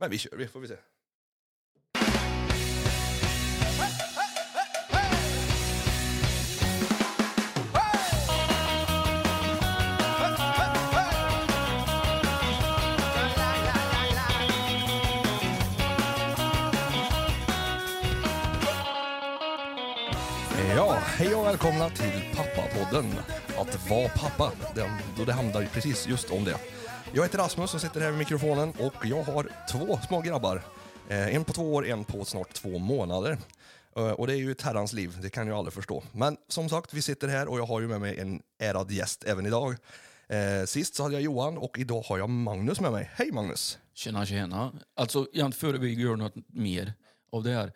Men vi kör, vi får vi se. Ja, hej och välkomna till Pappapodden. Att vara pappa, den, då det handlar ju precis just om det. Jag heter Rasmus och sitter här vid mikrofonen och jag har två små grabbar. Eh, en på två år, en på snart två månader. Eh, och det är ju ett herrans liv, det kan ju alla förstå. Men som sagt, vi sitter här och jag har ju med mig en ärad gäst även idag. Eh, sist så hade jag Johan och idag har jag Magnus med mig. Hej Magnus! Tjena, tjena. Alltså, jag förebygger göra något mer av det här.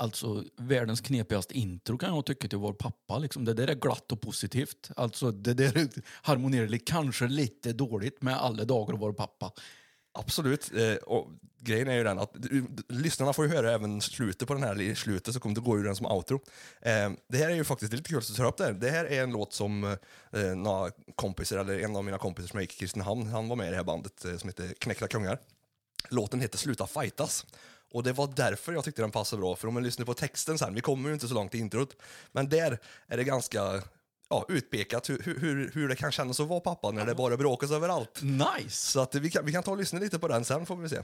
Alltså, världens knepigaste intro kan jag tycka till vår pappa. Liksom. Det där är glatt och positivt. Alltså, det där harmonerar kanske lite dåligt med alla dagar och vår pappa. Absolut. Eh, och grejen är ju den att du- lyssnarna får ju höra även slutet på den här, i slutet så kommer det gå ju den som outro. Eh, det här är ju faktiskt lite kul att du tar upp det här. Det här är en låt som eh, några kompisar, eller en av mina kompisar som jag gick i Kristinehamn, han var med i det här bandet eh, som heter Knäckta Kungar. Låten heter Sluta fightas. Och det var därför jag tyckte den passade bra, för om man lyssnar på texten sen, vi kommer ju inte så långt i introt, men där är det ganska ja, utpekat hur, hur, hur det kan kännas att vara pappa när det bara bråkas överallt. Nice! Så att vi, kan, vi kan ta och lyssna lite på den sen får vi se.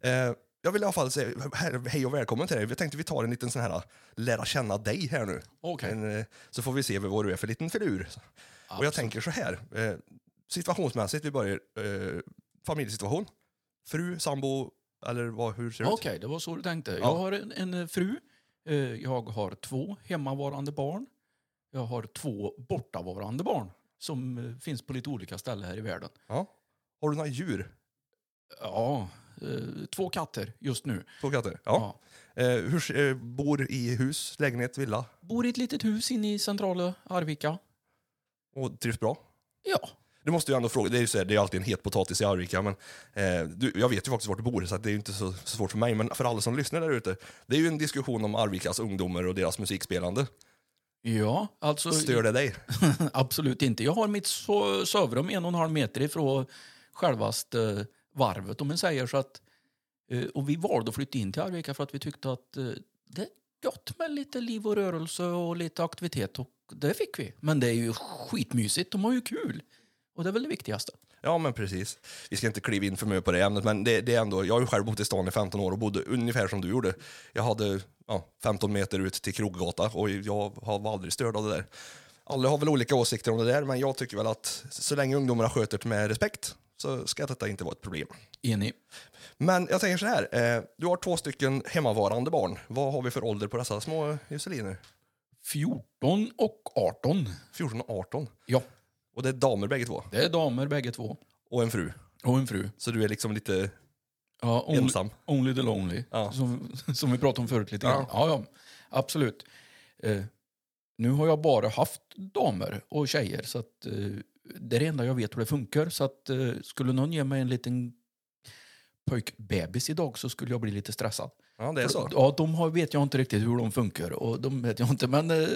Eh, jag vill i alla fall säga he- hej och välkommen till dig. Jag tänkte vi tar en liten sån här lära känna dig här nu. Okej. En, eh, så får vi se vad du är för liten filur. Och jag tänker så här, eh, situationsmässigt, vi börjar eh, familjesituation. Fru, sambo, eller vad, hur ser det Okej, ut? det var så du tänkte. Ja. Jag har en, en eh, fru. Eh, Jag har två hemmavarande barn. Jag har två bortavarande barn som eh, finns på lite olika ställen här i världen. Ja. Har du några djur? Ja, eh, två katter just nu. Två katter? Ja. Eh, hur, eh, bor i hus, lägenhet, villa Bor i ett litet hus inne i centrala Arvika. och trivs bra? Ja, Du måste ju ändå fråga, det är ju så här, det är alltid en het potatis i Arvika, men eh, du, jag vet ju faktiskt vart du bor så det är ju inte så, så svårt för mig, men för alla som lyssnar där ute, det är ju en diskussion om Arvikas ungdomar och deras musikspelande. ja alltså Stör det dig? absolut inte. Jag har mitt so- sovrum en och en halv meter ifrån självaste eh, varvet om man säger så att eh, och vi valde att flytta in till Arvika för att vi tyckte att eh, det är gott med lite liv och rörelse och lite aktivitet och det fick vi. Men det är ju skitmysigt, de har ju kul. Och det är väl det viktigaste. Ja, men precis. Vi ska inte kliva in för mycket på det ämnet, men det, det är ändå, jag har ju själv bott i stan i 15 år och bodde ungefär som du gjorde. Jag hade ja, 15 meter ut till Kroggata och jag har var aldrig störd av det där. Alla har väl olika åsikter om det där, men jag tycker väl att så länge ungdomarna sköter det med respekt så ska detta inte vara ett problem. Enig. Men jag tänker så här, eh, du har två stycken hemmavarande barn. Vad har vi för ålder på dessa små Jusceliner? 14 och 18. 14 och 18. Ja, Och det är damer bägge två. det är damer bägge två. Och en fru. Och en fru. Så du är liksom lite... Ja, only, Ensam. Only the lonely, Ja. som, som vi pratade om förut lite grann. Ja, ja, absolut. Eh, nu har jag bara haft damer och tjejer, så att, eh, det är det enda jag vet hur det funkar. Så att, eh, skulle någon ge mig en liten pojkbebis idag så skulle jag bli lite stressad. Ja, det är så. Ja, de har, vet jag inte riktigt hur de funkar. Och de vet jag inte, men eh,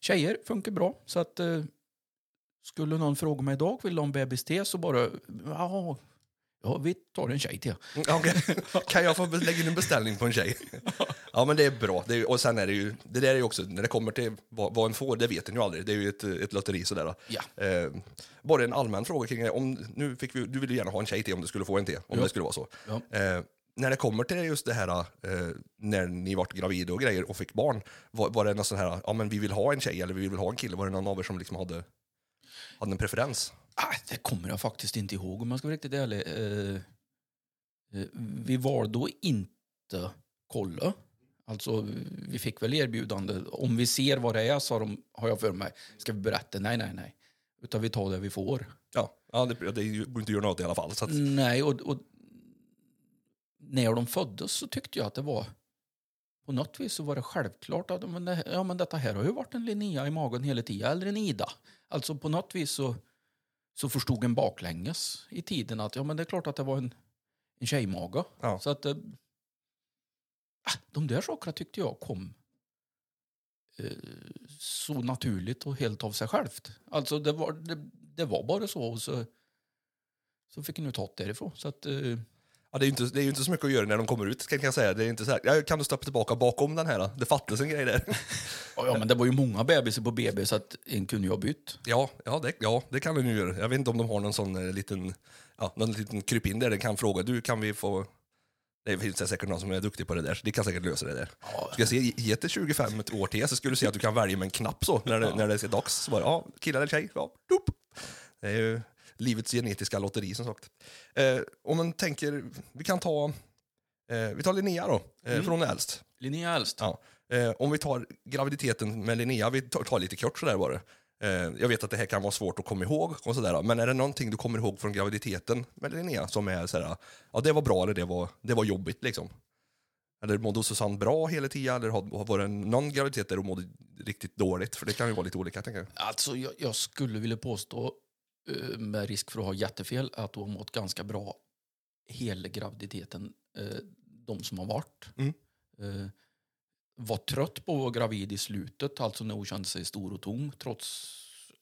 tjejer funkar bra. Så att eh, skulle någon fråga mig idag, vill du ha en bebis till? Så bara, ja, ja, vi tar en tjej till. Okej. Kan jag få lägga in en beställning på en tjej? Ja, men det är bra. Det är, och sen är det ju, det där är ju också, när det kommer till vad, vad en får, det vet en ju aldrig. Det är ju ett, ett lotteri sådär. Ja. Eh, bara en allmän fråga kring det. Om, nu fick vi, du vill ju gärna ha en tjej till om du skulle få en till, om Ja. det skulle vara så. Ja. Eh, när det kommer till just det här, eh, när ni vart gravida och grejer och fick barn, var, var det någon sån här, ja men vi vill ha en tjej eller vi vill ha en kille? Var det någon av er som liksom hade, hade en preferens? Ah, det kommer jag faktiskt inte ihåg om jag ska vara riktigt ärlig. Eh, eh, vi valde att inte kolla. Alltså, vi fick väl erbjudande. Om vi ser vad det är, sa de, har jag för mig, ska vi berätta? Nej, nej, nej. Utan vi tar det vi får. Ja, ja det, det går inte göra något i alla fall. Att, Nej, och, och när de föddes så tyckte jag att det var på något vis så var det självklart att men det, ja, men detta här har ju varit en Linnea i magen hela tiden, eller en Ida. Alltså på något vis så, så förstod en baklänges i tiden att ja, men det är klart att det var en, en tjejmage. Ja. Så att ah, de där sakerna tyckte jag kom eh, så naturligt och helt av sig självt. Alltså det var, det, det var bara så och så, så fick nu ta det därifrån. Så att, eh, Ja, det, är ju inte, det är ju inte så mycket att göra när de kommer ut, kan jag säga. Det är inte så här, ja, kan du stoppa tillbaka bakom den här? Det fattas en grej där. Ja, ja, men det var ju många bebisar på BB så att en kunde ju ha bytt. Ja, ja, det, ja, det kan du nu göra. Jag vet inte om de har någon sån eh, liten, ja, någon liten krypin där de kan fråga, du kan vi få... Det finns säkert någon som är duktig på det där, så de kan säkert lösa det där. Ja. Ska jag se, ge det 25 år till så skulle du se att du kan välja med en knapp så, när det, när det är dags. Så bara, ja, kille eller tjej, ja, dop. Det är ju livets genetiska lotteri som sagt. Eh, om man tänker, vi kan ta, eh, vi tar Linnea då, eh, Mm. för hon är äldst. Linnea äldst. Ja. Eh, om vi tar graviditeten med Linnea, vi tar, tar lite kort sådär bara. Eh, jag vet att det här kan vara svårt att komma ihåg, och sådär, men är det någonting du kommer ihåg från graviditeten med Linnea som är sådär, ja det var bra eller det var, det var jobbigt liksom? Eller mådde Susanne bra hela tiden, eller har- var det någon graviditet där hon mådde riktigt dåligt? För det kan ju vara lite olika, tänker jag. Alltså, jag, jag skulle vilja påstå, med risk för att ha jättefel, att hon har mått ganska bra hela graviditeten, eh, de som har varit. Mm. Eh, var trött på att vara gravid i slutet, alltså när hon kände sig stor och tom, trots,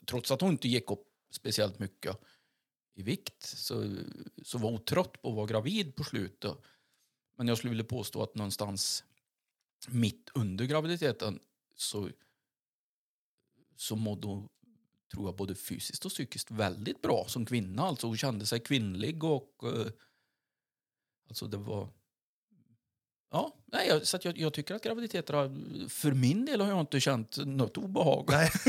trots att hon inte gick upp speciellt mycket i vikt, så, så var hon trött på att vara gravid på slutet. Men jag skulle vilja påstå att någonstans mitt under graviditeten så så mådde hon, tror jag, både fysiskt och psykiskt väldigt bra som kvinna. Alltså hon kände sig kvinnlig och... Eh, alltså det var... Ja, nej, så jag, jag tycker att graviditeter har... För min del har jag inte känt något obehag. Nej,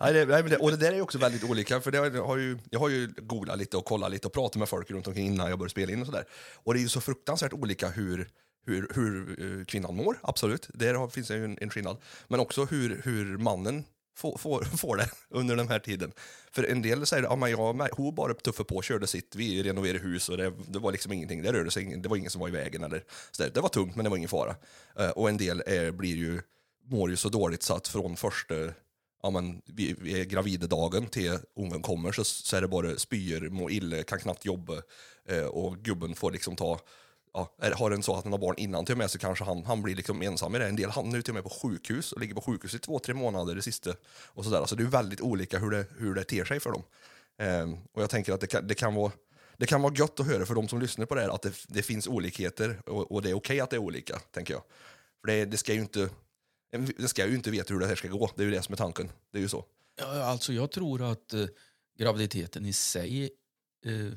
nej, det, nej men det, och det där är ju också väldigt olika. För det har, ju, jag har ju googlat lite och kollat lite och pratat med folk runt omkring innan jag började spela in och sådär. Och det är ju så fruktansvärt olika hur, hur, hur eh, kvinnan mår, absolut. Där finns det ju en, en skillnad. Men också hur, hur mannen får, får, får det under den här tiden. För en del säger att ja, jag, hon bara tuffade på och körde sitt, vi renoverade hus och det, det var liksom ingenting, det rörde sig, ingen- det var ingen som var i vägen. Eller, så där. Det var tungt men det var ingen fara. Eh, och en del är, blir ju, mår ju så dåligt så att från första ja, men, vi, vi är gravidedagen till ungen kommer så, så är det bara spyor, mår illa, kan knappt jobba eh, och gubben får liksom ta Ja, har en så att han har barn innan till och med så kanske han, han blir liksom ensam i det. En del hamnar ju till och med på sjukhus och ligger på sjukhus i två, tre månader det sista. Och sådär. Så det är ju väldigt olika hur det, hur det ter sig för dem. Ehm, och jag tänker att det kan, det kan vara det kan vara gött att höra för de som lyssnar på det här att det, det finns olikheter och, och det är okej att det är olika, tänker jag. För det, det ska ju inte det ska ju inte veta hur det här ska gå, det är ju det som är tanken. Det är ju så. Ja, alltså jag tror att eh, graviditeten i sig eh,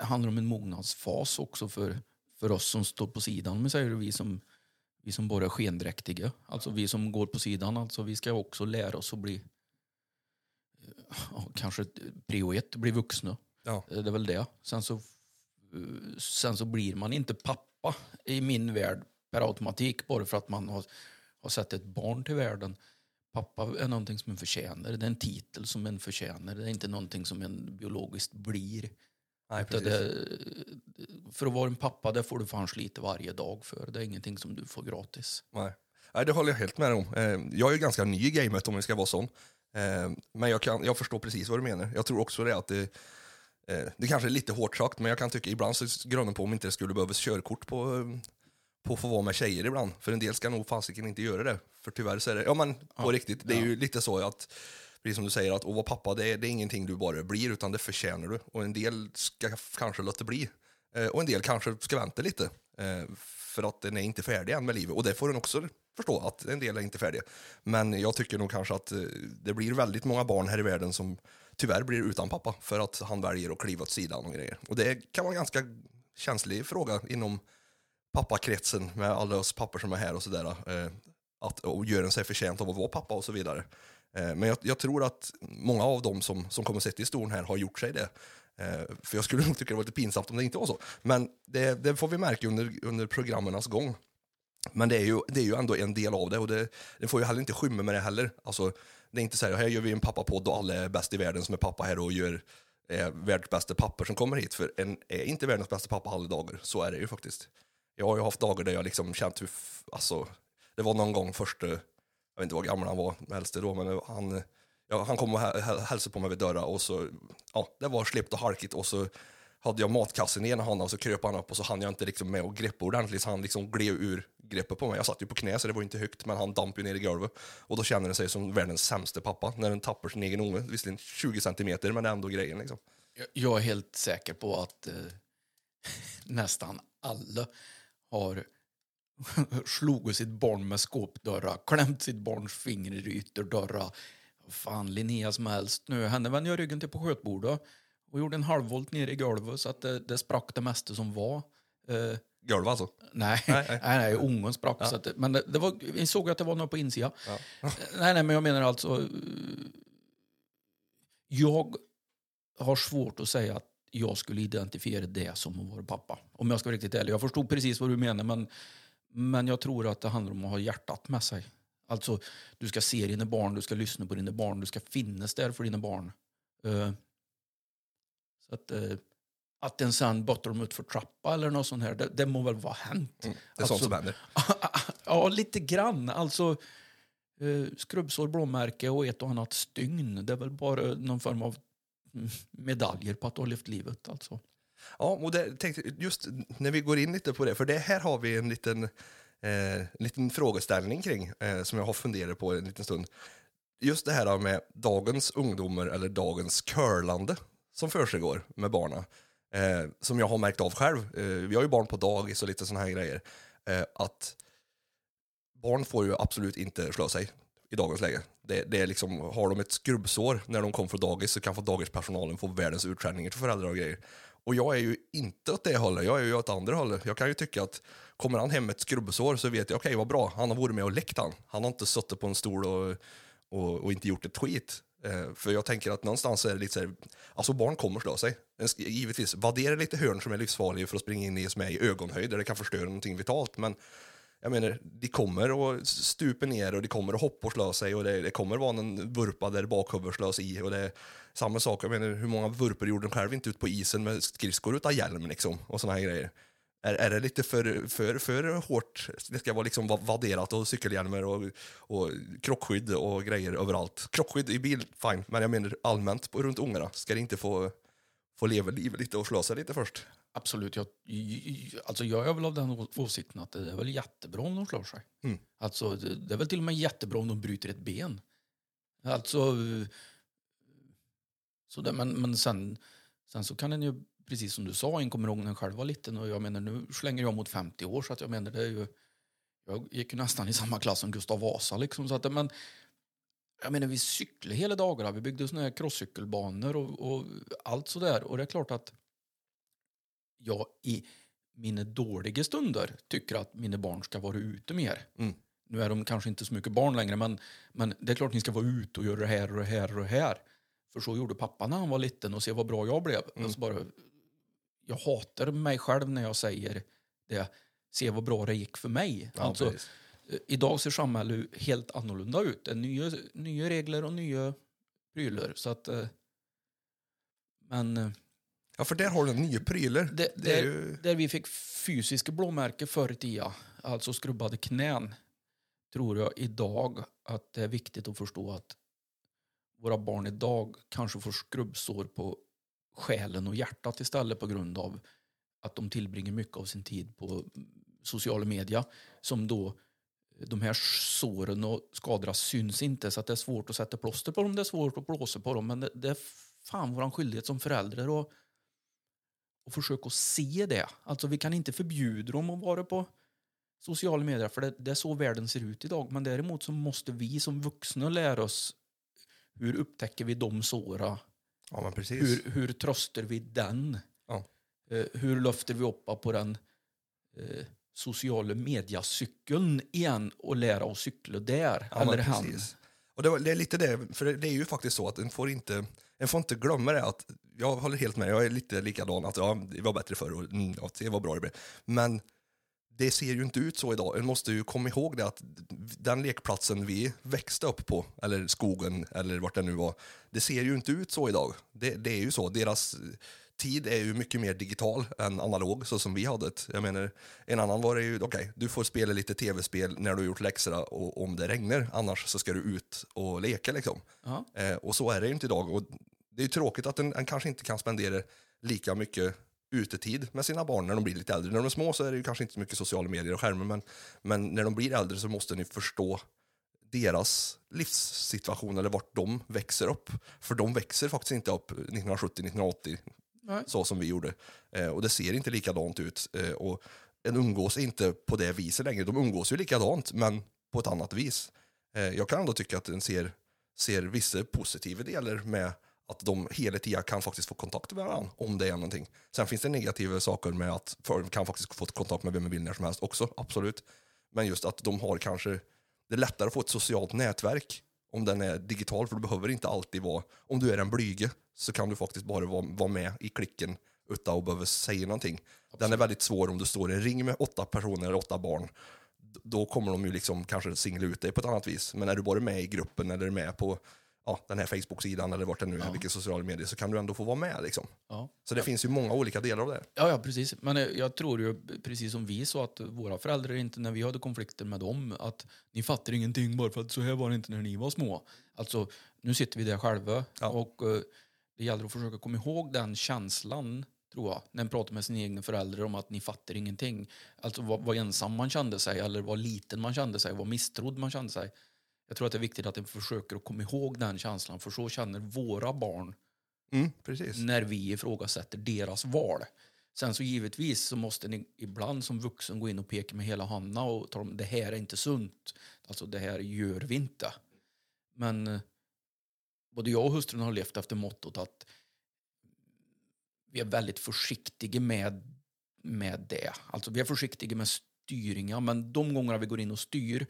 handlar om en mognadsfas också för, för oss som står på sidan. Men säger du, vi som, vi som bara är skendräktiga, alltså vi som går på sidan, alltså vi ska också lära oss att bli eh, kanske prio ett, bli vuxna. Ja. Eh, Det är väl det. Sen så, eh, sen så blir man inte pappa i min värld per automatik bara för att man har, har sett ett barn till världen. Pappa är någonting som en förtjänar. Det är en titel som en förtjänar. Det är inte någonting som en biologiskt blir. Nej, det, för att vara en pappa det får du fan slita varje dag för. Det är ingenting som du får gratis. Nej. Nej, det håller jag helt med om. Eh, Jag är ju ganska ny i gamet om vi ska vara sån. Eh, Men jag, kan, jag förstår precis vad du menar. Jag tror också det att det, eh, det kanske är lite hårt sagt, men jag kan tycka ibland så grundar på om inte det skulle behövas körkort på, på att få vara med tjejer ibland. För en del ska nog fasiken inte göra det. För tyvärr så är det, ja men på riktigt, det är ju lite så att Precis som du säger, att att vara pappa det är, det är ingenting du bara blir, utan det förtjänar du. Och en del ska kanske låta bli. Eh, och en del kanske ska vänta lite. Eh, för att den är inte färdig än med livet. Och det får den också förstå, att en del är inte färdiga. Men jag tycker nog kanske att eh, det blir väldigt många barn här i världen som tyvärr blir utan pappa för att han väljer att kliva åt sidan och grejer. Och det kan vara en ganska känslig fråga inom pappakretsen med alla oss pappor som är här och sådär. Att, och gör en sig förtjänt av att vara pappa och så vidare. Eh, men jag, jag tror att många av dem som, som kommer sitta i stolen här har gjort sig det. Eh, för jag skulle nog tycka det var lite pinsamt om det inte var så. Men det, det får vi märka under, under programmernas gång. Men det är, ju, det är ju ändå en del av det och det, det får ju heller inte skymma med det heller. Alltså, det är inte så här, här gör vi en pappapodd och alla är bäst i världen som är pappa här och gör eh, världens bästa pappor som kommer hit. För en är inte världens bästa pappa alla dagar. Så är det ju faktiskt. Jag har ju haft dagar där jag liksom känt hur, alltså, det var någon gång första, jag vet inte vad gammal han var, äldste då, men han, ja, han kom och hälsade på mig vid dörren och så, ja, det var slippt och halkigt och så hade jag matkassen i ena handen och så kröp han upp och så hann jag inte liksom med att greppa ordentligt så han liksom gled ur greppet på mig. Jag satt ju på knä så det var inte högt men han damp ju ner i golvet. Och då känner den sig som världens sämsta pappa när den tappar sin egen unge. Visserligen 20 centimeter men det är ändå grejen liksom. Jag- Jag är helt säker på att eh, nästan alla har slagit sitt barn med skåpdörrar, klämt sitt barns finger i ytterdörrar. Fan, Linnea som helst nu. Henne vände jag ryggen till på skötbordet och gjorde en halvvolt ner i golvet så att det, det sprack det mesta som var. Eh, Golv alltså? nej, Nej, nej, nej. ungen sprack. Så att, men det, det var, vi såg att det var något på insidan. nej, nej, men jag menar alltså... eh, Jag har svårt att säga att jag skulle identifiera det som att vara pappa. Om jag ska vara riktigt ärlig. Jag förstod precis vad du menar, men, men jag tror att det handlar om att ha hjärtat med sig. Alltså, du ska se dina barn, du ska lyssna på dina barn, du ska finnas där för dina barn. Eh, så att, eh, att en sen bottar dem ut för trappa eller något sånt här, det, det må väl vara hänt. Mm, det är sånt Alltså- som händer. ja, lite grann. Alltså, eh, skrubbsår, blåmärke och ett och annat stygn. Det är väl bara någon form av medaljer på att du har levt livet. Alltså. Ja, och det, tänkte, just när vi går in lite på det, för det här har vi en liten, eh, liten frågeställning kring eh, som jag har funderat på en liten stund. Just det här med dagens ungdomar eller dagens curlande som försiggår med barnen. Eh, som jag har märkt av själv. Eh, vi har ju barn på dagis och lite sådana här grejer. Eh, att barn får ju absolut inte slå sig i dagens läge. Det, det är liksom, har de ett skrubbsår när de kommer från dagis så kan få dagispersonalen få världens utskällningar till föräldrar och grejer. Och jag är ju inte åt det hållet, jag är ju åt andra hållet. Jag kan ju tycka att kommer han hem med ett skrubbsår så vet jag, okej vad bra, han har varit med och läckt han. Han har inte suttit på en stol och, och, och inte gjort ett skit. Eh, för jag tänker att någonstans är det lite så här, alltså barn kommer slå sig. Givetvis, vaddera lite hörn som är livsfarliga för att springa in i som är i ögonhöjd där det kan förstöra någonting vitalt. Men jag menar, de kommer att stupa ner och de kommer att hoppa och slå sig och det, det kommer att vara någon vurpa där bakhuvudet slås i. Och det är samma sak, jag menar, hur många vurpor gjorde de själv inte ut på isen med skridskor utan hjälm liksom och sådana här grejer. Är, är det lite för, för, för hårt? Det ska vara liksom vadderat och cykelhjälmar och, och krockskydd och grejer överallt. Krockskydd i bil, fine, men jag menar allmänt på, runt ungarna. Ska det inte få, få leva livet lite och slå sig lite först? Absolut. Jag, alltså jag är väl av den åsikten att det är väl jättebra om de slår sig. Mm. Alltså, det, är väl till och med jättebra om de bryter ett ben. Alltså... Så det, men men sen, sen så kan den ju, precis som du sa, en kommer ihåg när den själv var liten och jag menar nu slänger jag mot 50 år så att jag menar det är ju... Jag gick ju nästan i samma klass som Gustav Vasa liksom så att men jag menar vi cyklade hela dagarna, vi byggde såna här crosscykelbanor och, och allt sådär och det är klart att jag i mina dåliga stunder tycker att mina barn ska vara ute mer. Mm. Nu är de kanske inte så mycket barn längre, men, men det är klart ni ska vara ute och göra det här och det här och det här. För så gjorde pappa när han var liten och se vad bra jag blev. Alltså bara, jag hatar mig själv när jag säger det. Se vad bra det gick för mig. Ja, alltså, precis. eh, idag ser samhället helt annorlunda ut. Det är nya, nya regler och nya prylar. Så att, eh, men... Ja, för där har du nya prylar. det, Det är där, ju- där vi fick fysiska blåmärken förr i tiden, alltså skrubbade knän, tror jag idag att det är viktigt att förstå att våra barn idag kanske får skrubbsår på själen och hjärtat istället på grund av att de tillbringar mycket av sin tid på sociala medier som då de här såren och skadorna syns inte så att det är svårt att sätta plåster på dem, det är svårt att blåsa på dem men det, det är fan vår skyldighet som föräldrar och och försöka se det. Alltså vi kan inte förbjuda dem att vara på sociala medier för det, det är så världen ser ut idag. Men däremot så måste vi som vuxna lära oss hur upptäcker vi de såra? Ja, men precis. Hur, hur tröstar vi den? Ja. Eh, hur lyfter vi upp på den eh, sociala mediacykeln igen och lära oss cykla där? Ja, eller han. precis. Och det, var, det är lite det, för det, det är ju faktiskt så att en får inte, en får inte glömma det att, jag håller helt med, jag är lite likadan, att ja, det var bättre förr och mm, ja, det var bra det blev. Men det ser ju inte ut så idag. En måste ju komma ihåg det att den lekplatsen vi växte upp på, eller skogen, eller vart det nu var, det ser ju inte ut så idag. Det, det är ju så. Deras tid är ju mycket mer digital än analog, så som vi hade det. Jag menar, en annan var det ju, okej, du får spela lite tv-spel när du har gjort läxorna och om det regnar, annars så ska du ut och leka liksom. Ja. Eh, och så är det ju inte idag. Och det är ju tråkigt att en, en kanske inte kan spendera lika mycket utetid med sina barn när de blir lite äldre. När de är små så är det ju kanske inte så mycket sociala medier och skärmar, men, men när de blir äldre så måste ni förstå deras livssituation eller vart de växer upp. För de växer faktiskt inte upp 1970, 1980. Nej. så som vi gjorde. Eh, och det ser inte likadant ut. Eh, och en umgås inte på det viset längre. De umgås ju likadant, men på ett annat vis. Eh, jag kan ändå tycka att den ser, ser vissa positiva delar med att de hela tiden kan faktiskt få kontakt med varandra om det är någonting. Sen finns det negativa saker med att folk kan faktiskt få kontakt med vem de vill när som helst också, absolut. Men just att de har kanske, det är lättare att få ett socialt nätverk om den är digital, för du behöver inte alltid vara, om du är en blyge så kan du faktiskt bara vara, vara med i klicken utan att behöva säga någonting. Den är väldigt svår om du står i en ring med åtta personer eller åtta barn. Då kommer de ju liksom kanske singla ut dig på ett annat vis. Men är du bara med i gruppen eller är med på ja, den här Facebook-sidan eller vart det nu är, vilka sociala medier, så kan du ändå få vara med. Liksom. Ja. Så det finns ju många olika delar av det. Ja, ja, precis. Men eh, jag tror ju, precis som vi sa, att våra föräldrar inte, när vi hade konflikter med dem, att ni fattar ingenting bara för att så här var det inte när ni var små. Alltså, nu sitter vi där själva Ja. och eh, det gäller att försöka komma ihåg den känslan, tror jag, när man pratar med sina egna föräldrar om att ni fattar ingenting. Alltså vad, vad ensam man kände sig, eller vad liten man kände sig, vad misstrodd man kände sig. Jag tror att det är viktigt att man försöker att komma ihåg den känslan, för så känner våra barn Mm, när vi ifrågasätter deras val. Sen så givetvis så måste ni ibland som vuxen gå in och peka med hela handen och tala om det här är inte sunt. Alltså det här gör vi inte. Men eh, både jag och hustrun har levt efter mottot att vi är väldigt försiktiga med, med det. Alltså vi är försiktiga med styrningar, men de gånger vi går in och styr,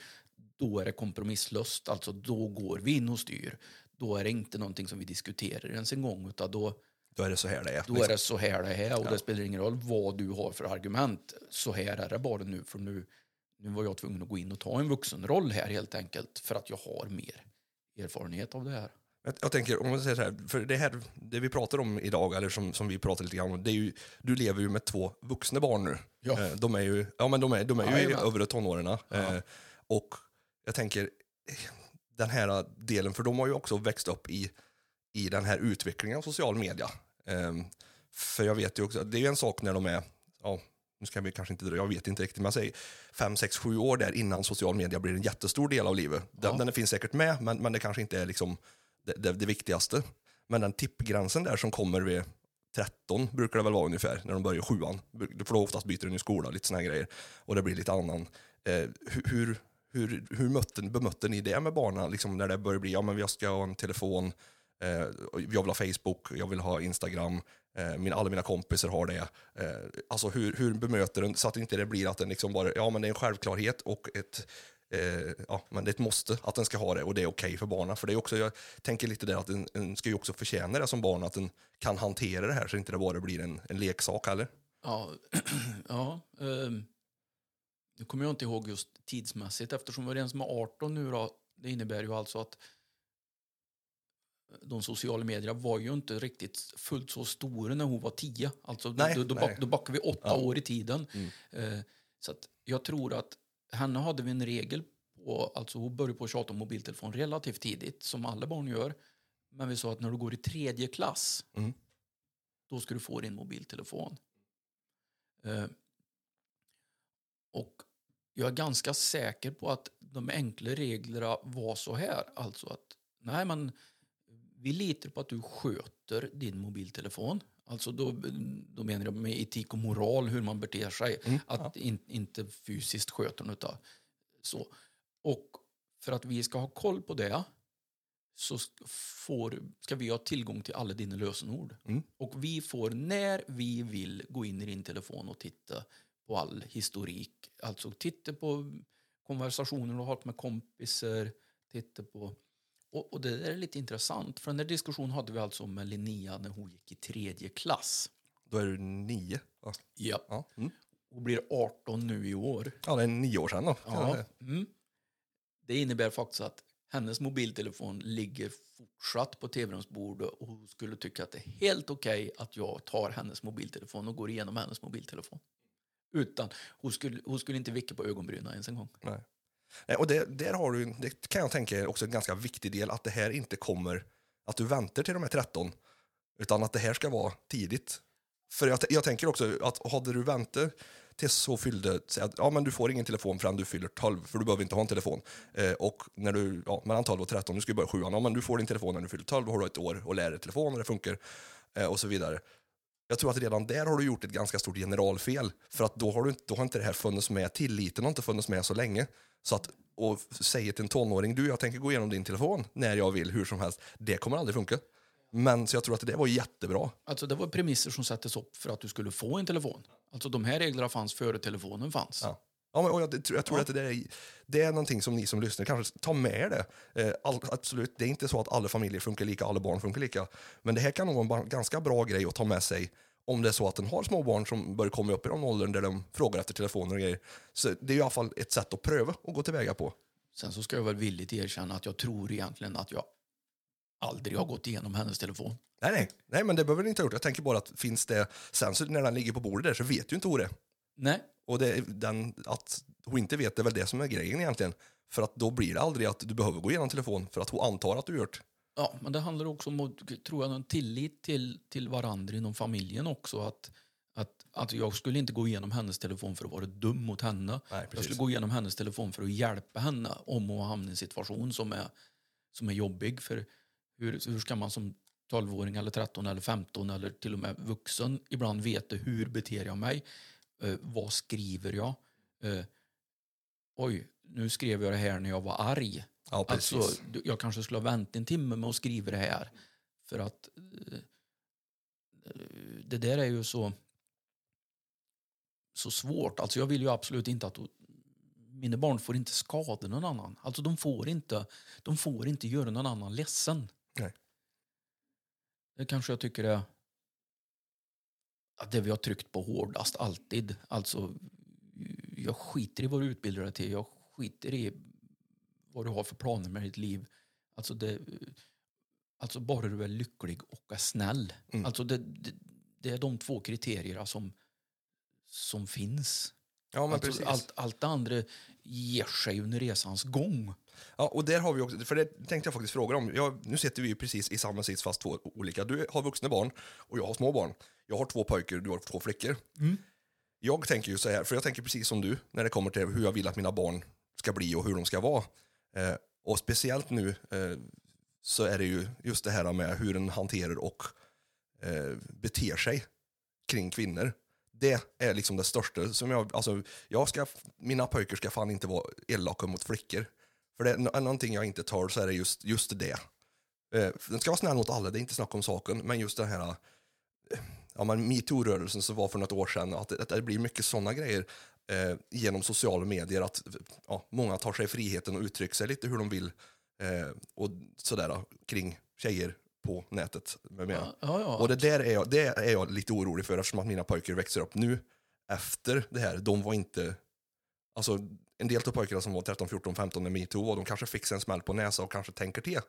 då är det kompromisslöst. Alltså då går vi in och styr. Då är det inte någonting som vi diskuterar ens en gång, utan då, Då är det så här det är. då är det så här det är och det spelar ingen roll vad du har för argument. Så här är det bara nu, för nu, nu var jag tvungen att gå in och ta en vuxenroll här helt enkelt, för att jag har mer erfarenhet av det här. Jag, tänker, om man säger så här, för det här, det vi pratar om idag, eller som, som vi pratar lite grann om, det är ju, du lever ju med två vuxna barn nu. Ja. Eh, De är ju, ja, men de är, de är ju i övre tonåren. Eh, och jag tänker, den här delen, för de har ju också växt upp i, i den här utvecklingen av social media. Eh, för jag vet ju också, det är ju en sak när de är, ja, nu ska vi kanske inte dra, jag vet inte riktigt, men jag säger fem, sex, sju år där innan social media blir en jättestor del av livet. Den, Ja. den finns säkert med, men, men det kanske inte är liksom det, det, det viktigaste. Men den tippgränsen där som kommer vid 13 brukar det väl vara ungefär, när de börjar sjuan. För då oftast byter de ju skola, lite här grejer. Och det blir lite annan. Eh, hur hur, hur, hur mötte, bemötte ni det med barnen, liksom när det började bli, ja men jag ska ha en telefon, eh, jag vill ha Facebook, jag vill ha Instagram, eh, min, alla mina kompisar har det. Eh, alltså hur, hur bemöter den, så att inte det blir att den liksom bara, ja men det är en självklarhet och ett Eh, ja, men det är ett måste att den ska ha det och det är okej för barnen. För det är också, jag tänker lite där att en, en ska ju också förtjäna det som barn, att den kan hantera det här så inte det bara blir en, en leksak heller. Ja, ja um, nu kommer jag inte ihåg just tidsmässigt eftersom vi är en som är 18 nu då, det innebär ju alltså att de sociala medierna var ju inte riktigt fullt så stora när hon var 10. Alltså Nej, då, då, nej. back, då backar vi åtta Ja. år i tiden. Mm. Eh, så jag tror att henne hade vi en regel på, alltså hon började på att tjata om mobiltelefon relativt tidigt, som alla barn gör. Men vi sa att när du går i tredje klass, Mm. då ska du få din mobiltelefon. Eh, och jag är ganska säker på att de enkla reglerna var så här. Alltså att, nej men vi litar på att du sköter din mobiltelefon. Alltså då, då menar jag med etik och moral, hur man beter sig. Mm, Att in, inte fysiskt sköter den utav så. Och för att vi ska ha koll på det så får, ska vi ha tillgång till alla dina lösenord. Mm. Och vi får när vi vill gå in i din telefon och titta på all historik. Alltså titta på konversationer du har haft med kompisar, titta på... Och, och det är lite intressant, för den där diskussionen hade vi alltså med Linnea när hon gick i tredje klass. Då är du nio. Ja, Ja. ja. Mm. Hon blir 18 nu i år. ja det är nio år sedan då. Ja. Mm. Det innebär faktiskt att hennes mobiltelefon ligger fortsatt på tv-rumsbordet och hon skulle tycka att det är helt okej att jag tar hennes mobiltelefon och går igenom hennes mobiltelefon. Utan hon skulle, hon skulle inte vicka på ögonbrynen ens en gång. Nej. Nej, Och det, där har du, det kan jag tänka är också en ganska viktig del, att det här inte kommer, att du väntar till de är 13, utan att det här ska vara tidigt. För jag, jag tänker också att hade du väntat tills så fyllde, säg att ja, men du får ingen telefon förrän du fyller 12, för du behöver inte ha en telefon. Eh, och när du, ja, mellan 12 och 13, du ska ju börja sjuan, ja, men du får din telefon när du fyller 12, då har du ett år att lära dig telefon och det funkar, eh, och så vidare. Jag tror att redan där har du gjort ett ganska stort generalfel. För att då har, du, inte- då har inte det här funnits med, tilliten har inte funnits med så länge. Så att och säga till en tonåring, du jag tänker gå igenom din telefon när jag vill, hur som helst. Det kommer aldrig funka. Men så jag tror att det var jättebra. Alltså det var premisser som sattes upp för att du skulle få en telefon. Alltså de här reglerna fanns före telefonen fanns. Ja. Ja, men, och jag, tror- jag tror att det, är, det är någonting som ni som lyssnar kanske tar med er det. Eh, all, absolut, det är inte så att alla familjer funkar lika, alla barn funkar lika. Men det här kan nog vara en ganska bra grej att ta med sig om det är så att den har små barn som börjar komma upp i den åldern där de frågar efter telefoner och grejer. Så det är i alla fall ett sätt att pröva och gå tillväga på. Sen så ska jag väl villigt erkänna att jag tror egentligen att jag aldrig har gått igenom hennes telefon. Nej, nej, nej, men det behöver ni inte ha gjort. Jag tänker bara att finns det, sen så när den ligger på bordet där så vet ju inte hon det. Nej, Och det, den, att hon inte vet det är väl det som är grejen egentligen. För att då blir det aldrig att du behöver gå igenom telefon för att hon antar att du gjort. Ja, men det handlar också om att, tror jag, en tillit till, till varandra inom familjen också. Att, att, att jag skulle inte gå igenom hennes telefon för att vara dum mot henne. Nej, jag skulle gå igenom hennes telefon för att hjälpa henne om hon hamnar i en situation som är, som är jobbig. För hur, hur ska man som 12-åring eller 13 eller 15 eller till och med vuxen ibland veta hur beter jag mig? Eh, vad skriver jag? Eh, oj, nu skrev jag det här när jag var arg. Ja, precis. Alltså, jag kanske skulle ha väntat en timme med att skriva det här. För att eh, det där är ju så, så svårt. Alltså jag vill ju absolut inte att mina barn får inte skada någon annan. Alltså de får inte, de får inte göra någon annan ledsen. Nej. Det kanske jag tycker är det vi har tryckt på hårdast alltid. Alltså, jag skiter i vad du utbildar dig till. Jag skiter i vad du har för planer med ditt liv. Alltså, det, alltså bara du är lycklig och är snäll. Mm. Alltså det, det, det är de två kriterierna som, som finns. ja, men Alltså, precis. allt, allt det andra ger sig under resans gång. Ja, och där har vi också, för det tänkte jag faktiskt fråga om. Jag, nu sitter vi ju precis i samma sits fast två olika. Du har vuxna barn och jag har små barn. Jag har två pojkar och du har två flickor. Jag tänker ju så här, för jag tänker precis som du när det kommer till hur jag vill att mina barn ska bli och hur de ska vara. Eh, och speciellt nu eh, så är det ju just det här med hur en hanterar och eh, beter sig kring kvinnor. Det är liksom det största. Som jag, alltså, jag ska, mina pojkar ska fan inte vara elaka mot flickor. För det är nå- någonting jag inte tar så är det just, just det. Eh, den ska vara snäll mot alla, det är inte snack om saken. Men just den här eh, ja, men metoo-rörelsen som var för något år sedan, att det, att det blir mycket sådana grejer eh, genom sociala medier. Att ja, många tar sig friheten och uttrycker sig lite hur de vill eh, och sådär kring tjejer på nätet med mera. Ja, ja. Och det där är jag, det är jag lite orolig för eftersom att mina pojkar växer upp nu efter det här. De var inte, alltså en del av pojkarna som var 13, 14, 15 när metoo var, de kanske fick sig en smäll på näsa och kanske tänker till.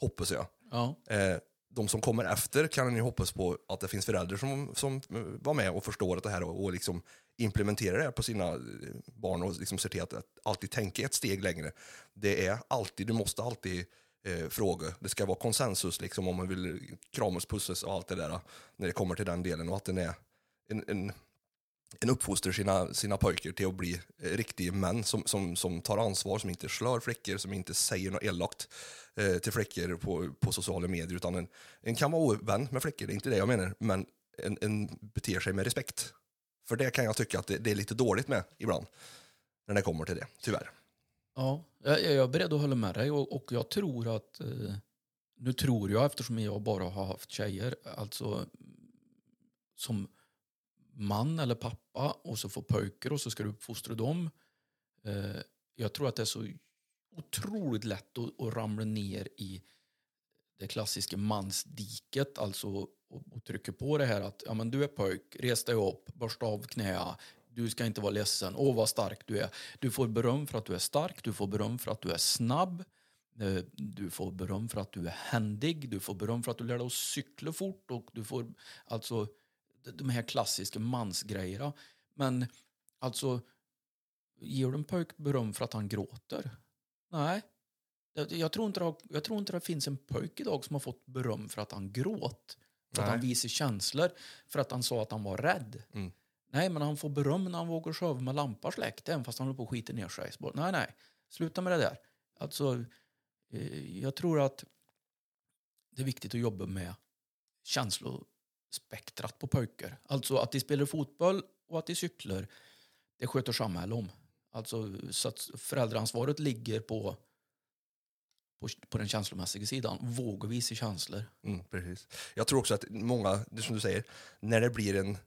Hoppas jag. ja. Eh, de som kommer efter kan ni hoppas på att det finns föräldrar som, som eh, var med och förstår att det här och, och liksom implementerar det här på sina eh, barn och liksom ser till att, att alltid tänka ett steg längre. Det är alltid, du måste alltid eh, fråga. Det ska vara konsensus liksom om man vill kramas, pussas och allt det där eh, när det kommer till den delen och att den är en, en, en uppfostrar sina, sina pojkar till att bli eh, riktiga män som, som, som tar ansvar, som inte slår flickor, som inte säger något elakt eh, till flickor på, på sociala medier, utan en, en kan vara ovän med flickor, det är inte det jag menar, men en, en beter sig med respekt. För det kan jag tycka att det, det är lite dåligt med ibland, när det kommer till det, tyvärr. Ja, jag jag är beredd att hålla med dig och, och jag tror att, eh, nu tror jag eftersom jag bara har haft tjejer, alltså som man eller pappa och så får pojkar och så ska du uppfostra dem. Eh, jag tror att det är så otroligt lätt att, att ramla ner i det klassiska mansdiket, alltså och, och trycka på det här att ja, men du är pojk, res dig upp, borsta av knäa, du ska inte vara ledsen, åh vad stark du är. Du får beröm för att du är stark, du får beröm för att du är snabb, eh, du får beröm för att du är händig, du får beröm för att du lär dig att cykla fort och du får alltså de- här klassiska mansgrejerna. Men alltså, ger du en pojk beröm för att han gråter? Nej. Jag, tror inte det, har- jag tror inte det finns en pojk idag som har fått beröm för att han gråt. För att Nej. han visar känslor, för att han sa att han var rädd. Mm. Nej, men han får beröm när han vågar sova med lampa släckt, även fast han håller på att skita ner sig. Nej, nej, sluta med det där. Alltså, eh, jag tror att det är viktigt att jobba med känslor, spektrat på pojkar. Alltså att de spelar fotboll och att de cyklar, det sköter samhället om. Alltså så att föräldraansvaret ligger på, på, på den känslomässiga sidan. Våga visa känslor. Mm, precis. Jag tror också att många, det som du säger, när det blir en,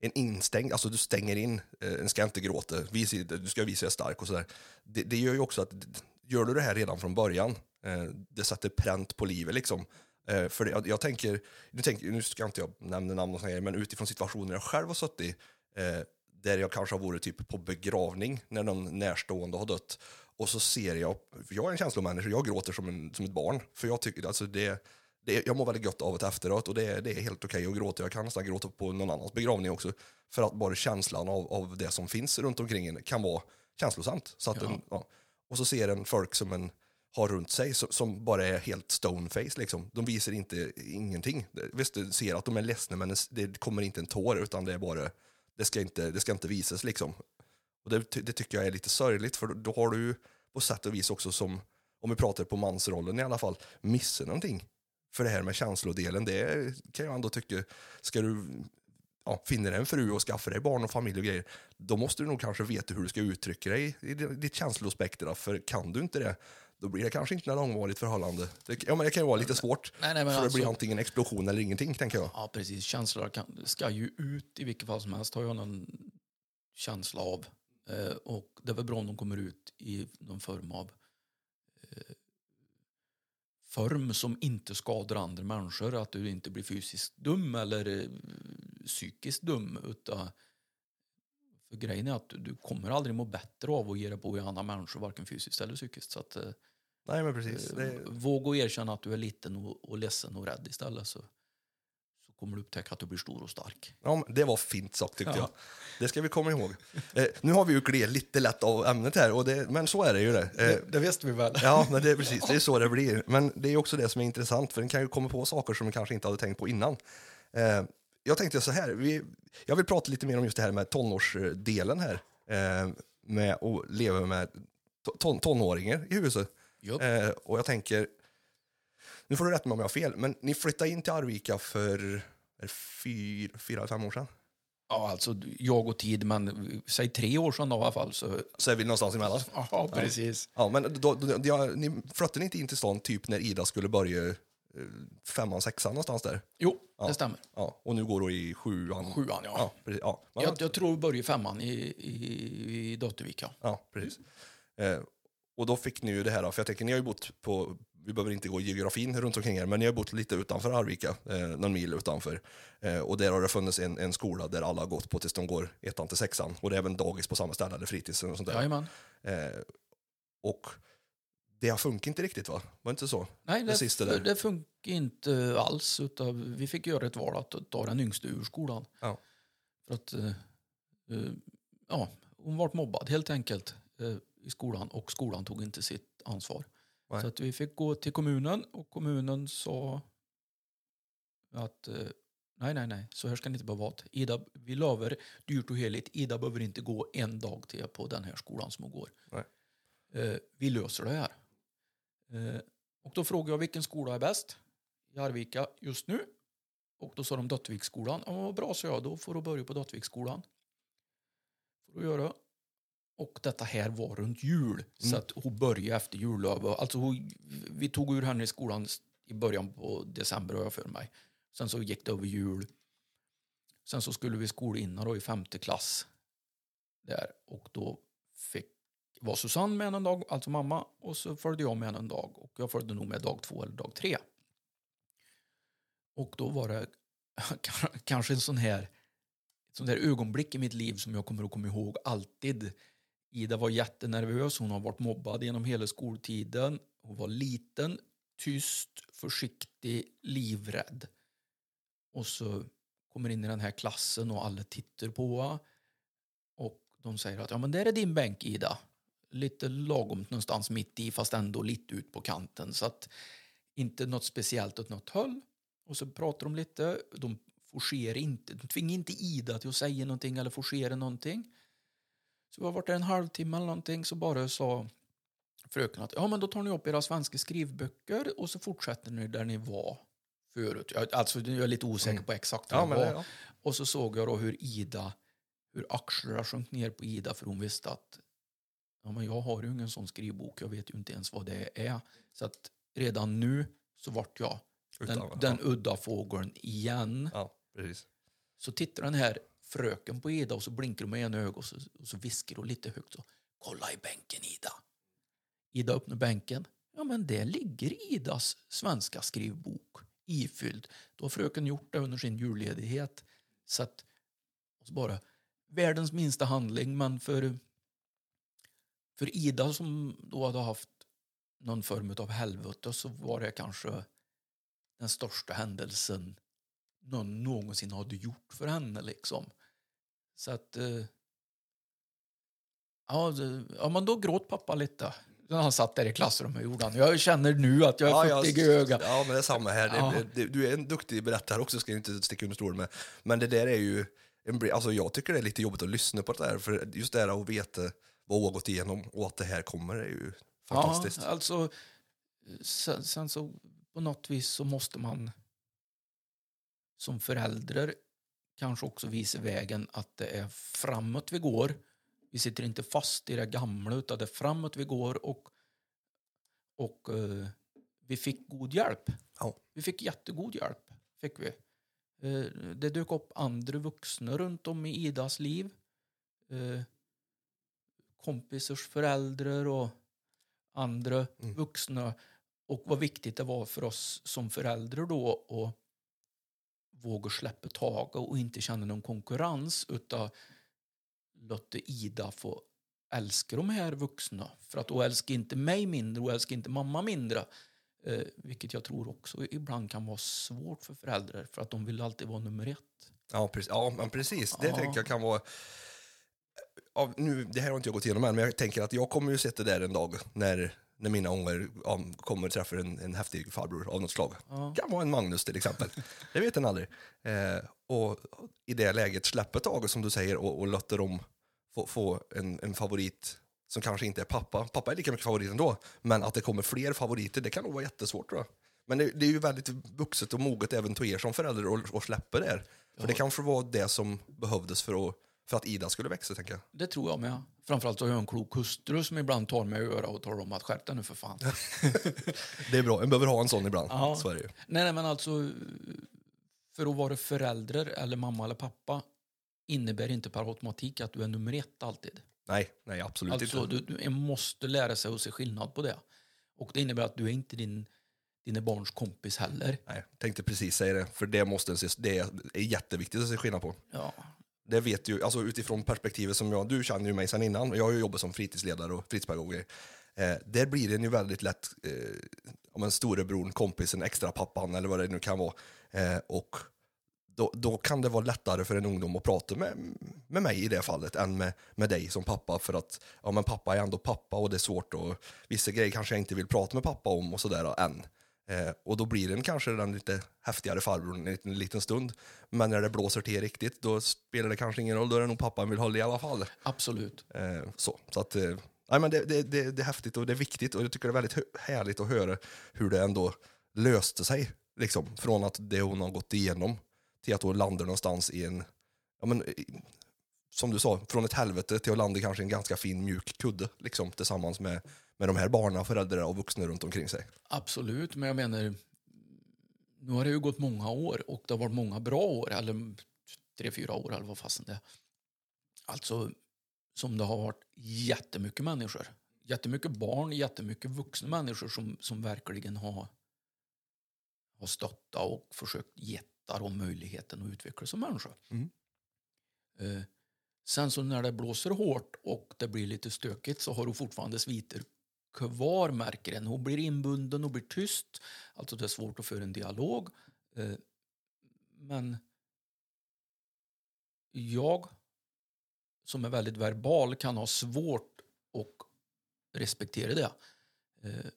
en instängd, alltså du stänger in, eh, en ska inte gråta, visa, du ska visa dig stark och sådär. Det, det gör ju också att, gör du det här redan från början, eh, det sätter pränt på livet liksom. Eh, för jag, jag, tänker, nu, tänker, nu ska inte jag nämna namn och sådär, men utifrån situationer jag själv har suttit eh, där jag kanske har varit typ på begravning när någon närstående har dött. Och så ser jag, jag är en känslomänniska, jag gråter som, en, som ett barn. För jag tycker, alltså det, det, jag mår väldigt gott av det efteråt och det, det är helt okej okay att gråta. Jag kan nästan gråta på någon annans begravning också. För att bara känslan av, av det som finns runt omkring en kan vara känslosamt. Så att ja. En, ja. Och så ser en folk som en har runt sig som, som bara är helt stoneface. Liksom. De visar inte ingenting. Visst, du ser att de är ledsna men det kommer inte en tår utan det är bara det ska inte, det ska inte visas liksom. Och det, det tycker jag är lite sörjligt för då, har du på sätt och vis också som, om vi pratar på mansrollen i alla fall, missat någonting. För det här med känslodelen, det kan jag ändå tycka, ska du ja, finna dig en fru och skaffa dig barn och familj och grejer, då måste du nog kanske veta hur du ska uttrycka dig i ditt känslospektra, för kan du inte det, då blir det kanske inte något långvarigt förhållande. Det, ja, men det kan ju vara lite svårt, nej, nej, för alltså, det blir antingen explosion eller ingenting, tänker jag. Ja, precis. Känslor kan, ska ju ut i vilket fall som helst, har jag någon känsla av. Eh, och det är väl bra om de kommer ut i någon form av eh, form som inte skadar andra människor. Att du inte blir fysiskt dum eller eh, psykiskt dum. Utan för grejen är att du, du kommer aldrig må bättre av att ge dig på andra människor, varken fysiskt eller psykiskt. Så att, eh, Nej, men precis. Eh, det... Våga erkänna att du är liten och, och ledsen och rädd istället. Så, så kommer du upptäcka att du blir stor och stark. Ja, det var fint sagt tyckte ja. jag. Det ska vi komma ihåg. Eh, nu har vi ju gled lite lätt av ämnet här, och det, men så är det ju det. Eh, det, det visste vi väl? Ja, men det är precis. Det är så det blir. Men det är också det som är intressant, för den kan ju komma på saker som man kanske inte hade tänkt på innan. Eh, jag tänkte så här, vi, jag vill prata lite mer om just det här med tonårsdelen här. Eh, med att leva med ton, tonåringar i huset. Eh, och jag tänker, nu får du rätta mig om jag har fel, men ni flyttade in till Arvika för fyra, fyra, fem år sedan? Ja, alltså jag och tid, men säg tre år sedan då, i alla fall. Så, så är vi någonstans emellan? Ja, precis. Ja, men då, då, då, ni flyttade inte in till stan typ när Ida skulle börja femman, sexan någonstans där. Jo, ja. det stämmer. Ja. Och nu går du i sjuan. Sjuan, ja. ja, precis, ja. Jag, jag tror du började i femman i, i, i Dottervik, ja. ja precis. Eh, och då fick ni ju det här, för jag tänker, ni har ju bott på, vi behöver inte gå geografin runt omkring er, men ni har bott lite utanför Arvika, eh, någon mil utanför. Eh, och där har det funnits en, en skola där alla har gått på tills de går ettan till sexan. Och det är även dagis på samma ställe, eller fritids och sånt där. Jajamän. Eh, och det har funkat inte riktigt va? Var det inte så? Nej, det, det, det funkar inte alls. Utan vi fick göra ett val att ta den yngste ur skolan. Ja. För att, uh, uh, ja, hon var mobbad helt enkelt uh, i skolan och skolan tog inte sitt ansvar. Nej. Så att vi fick gå till kommunen och kommunen sa att nej, nej, nej, så här ska ni inte behöva vara. Ida, vi lovar dyrt och heligt, Ida behöver inte gå en dag till på den här skolan som hon går. Nej. Vi löser det här. Eh, och då frågade jag vilken skola är bäst i Arvika just nu. Och då sa de Döttviksskolan. Ja, bra, sa jag. Då får du börja på Döttviksskolan. Får du göra. Och detta här var runt jul. Mm. Så att hon började efter jullov. Alltså hon, vi tog ur henne i skolan i början på december har jag för mig. Sen så gick det över jul. Sen så skulle vi skola in då i femte klass. Där. Och då fick var Susanne med en dag, alltså mamma, och så följde jag med en dag. Och jag följde nog med dag två eller dag tre. Och då var det kanske en sån här, ett sånt här ögonblick i mitt liv som jag kommer att komma ihåg alltid. Ida var jättenervös, hon har varit mobbad genom hela skoltiden. Hon var liten, tyst, försiktig, livrädd. Och så kommer in i den här klassen och alla tittar på Och de säger att ja, men där är din bänk, Ida lite lagom någonstans mitt i fast ändå lite ut på kanten. Så att inte något speciellt åt något håll. Och så pratar de lite. De forcerar inte, de tvingar inte Ida till att säga någonting eller forcera någonting. Så vi har varit där en halvtimme eller någonting så bara sa fröken att ja men då tar ni upp era svenska skrivböcker och så fortsätter ni där ni var förut. Jag, alltså, jag är lite osäker på exakt vad Mm. Ja, det var. ja. Och så såg jag då hur Ida, hur axlarna sjönk ner på Ida för hon visste att ja, men jag har ju ingen sån skrivbok, jag vet ju inte ens vad det är. Så att redan nu så vart jag den, Utan- den udda fågeln igen. Ja, precis. Så tittar den här fröken på Ida och så blinkar hon med ena ögat och så, och så viskar hon lite högt så Kolla i bänken Ida. Ida öppnar bänken. Ja men där ligger Idas svenska skrivbok ifylld. Då har fröken gjort det under sin julledighet. Så att, och så bara, världens minsta handling men för, för Ida som då hade haft någon form av helvete så var det kanske den största händelsen någon någonsin hade gjort för henne. Liksom. Så att... Eh, ja, men då gråt pappa lite. När han satt där i klassrummet gjorde han. Jag känner nu att jag är Ja, i ögat. Ja, men det är samma här. Ja. Du är en duktig berättare också, ska jag inte sticka under stol med. Men det där är ju... En, alltså jag tycker det är lite jobbigt att lyssna på det där, för just det här att veta vad hon har gått igenom och att det här kommer är ju fantastiskt. Ja, alltså, sen, sen så på något vis så måste man som förälder kanske också visa vägen att det är framåt vi går. Vi sitter inte fast i det gamla utan det är framåt vi går och, och eh, vi fick god hjälp. Ja. Vi fick jättegod hjälp. Fick vi. Eh, det dök upp andra vuxna runt om i Idas liv. Eh, kompisars föräldrar och andra Mm. vuxna. Och vad viktigt det var för oss som föräldrar då att våga släppa taget och inte känna någon konkurrens utan låta Ida få älska de här vuxna. För att hon älskar inte mig mindre, hon älskar inte mamma mindre. Eh, vilket jag tror också ibland kan vara svårt för föräldrar för att de vill alltid vara nummer ett. Ja, precis. Ja, men precis. Det Ja. tänker jag kan vara... Ja, nu, det här har inte jag gått igenom än, men jag tänker att jag kommer ju sitta där en dag när, när mina ungar ja, kommer träffa en, en häftig farbror av något slag. Ja. kan vara en Magnus till exempel. Det vet en aldrig. Eh, och i det läget släpper taget som du säger och, och låter dem få, få en, en favorit som kanske inte är pappa. Pappa är lika mycket favorit ändå, men att det kommer fler favoriter, det kan nog vara jättesvårt tror jag. Men det, det är ju väldigt vuxet och moget även till er som föräldrar att släppa det här. För det kanske var det som behövdes för att, för att Ida skulle växa, tänker jag. Det tror jag med. Framförallt har jag en klok hustru som ibland tar mig i örat och talar om att skärp nu för fan. Det är bra, en behöver ha en sån ibland. Ja. Så nej, nej, men alltså för att vara förälder eller mamma eller pappa innebär inte per automatik att du är nummer ett alltid. Nej, nej absolut Alltså, inte. du, du måste lära sig att se skillnad på det. Och det innebär att du är inte din, dina barns kompis heller. Nej, tänkte precis säga det, för det, måste det är jätteviktigt att se skillnad på. Ja, det vet ju, alltså utifrån perspektivet som jag, du känner ju mig sedan innan, jag har ju jobbat som fritidsledare och fritidspedagog. Eh, där blir det ju väldigt lätt eh, om en storebror, kompisen, extra pappan eller vad det nu kan vara. Eh, och då, då kan det vara lättare för en ungdom att prata med, med mig i det fallet än med, med dig som pappa för att ja, men pappa är ändå pappa och det är svårt och vissa grejer kanske jag inte vill prata med pappa om och sådär än. Eh, och då blir den kanske den lite häftigare farbrorn en liten, en liten stund. Men när det blåser till riktigt då spelar det kanske ingen roll, då är det nog pappan vill hålla i alla fall. absolut. Eh, så, så att, eh, nej, men det, det, det, det är häftigt och det är viktigt och jag tycker det är väldigt härligt att höra hur det ändå löste sig. Liksom, från att det hon har gått igenom till att hon landar någonstans i en, ja, men, som du sa, från ett helvete till att landa i kanske en ganska fin mjuk kudde liksom, tillsammans med, med de här barnen, föräldrar och vuxna runt omkring sig. Absolut, men jag menar, nu har det ju gått många år och det har varit många bra år, eller tre, fyra år eller vad fasen det är. Alltså, som det har varit jättemycket människor. Jättemycket barn, jättemycket vuxna människor som, som verkligen har, har stöttat och försökt ge dem möjligheten att utvecklas som människa. Mm. Eh, sen så när det blåser hårt och det blir lite stökigt så har du fortfarande sviter kvar märker en. Hon blir inbunden och blir tyst. Alltså det är svårt att föra en dialog. Eh, men jag som är väldigt verbal kan ha svårt att respektera det. Eh,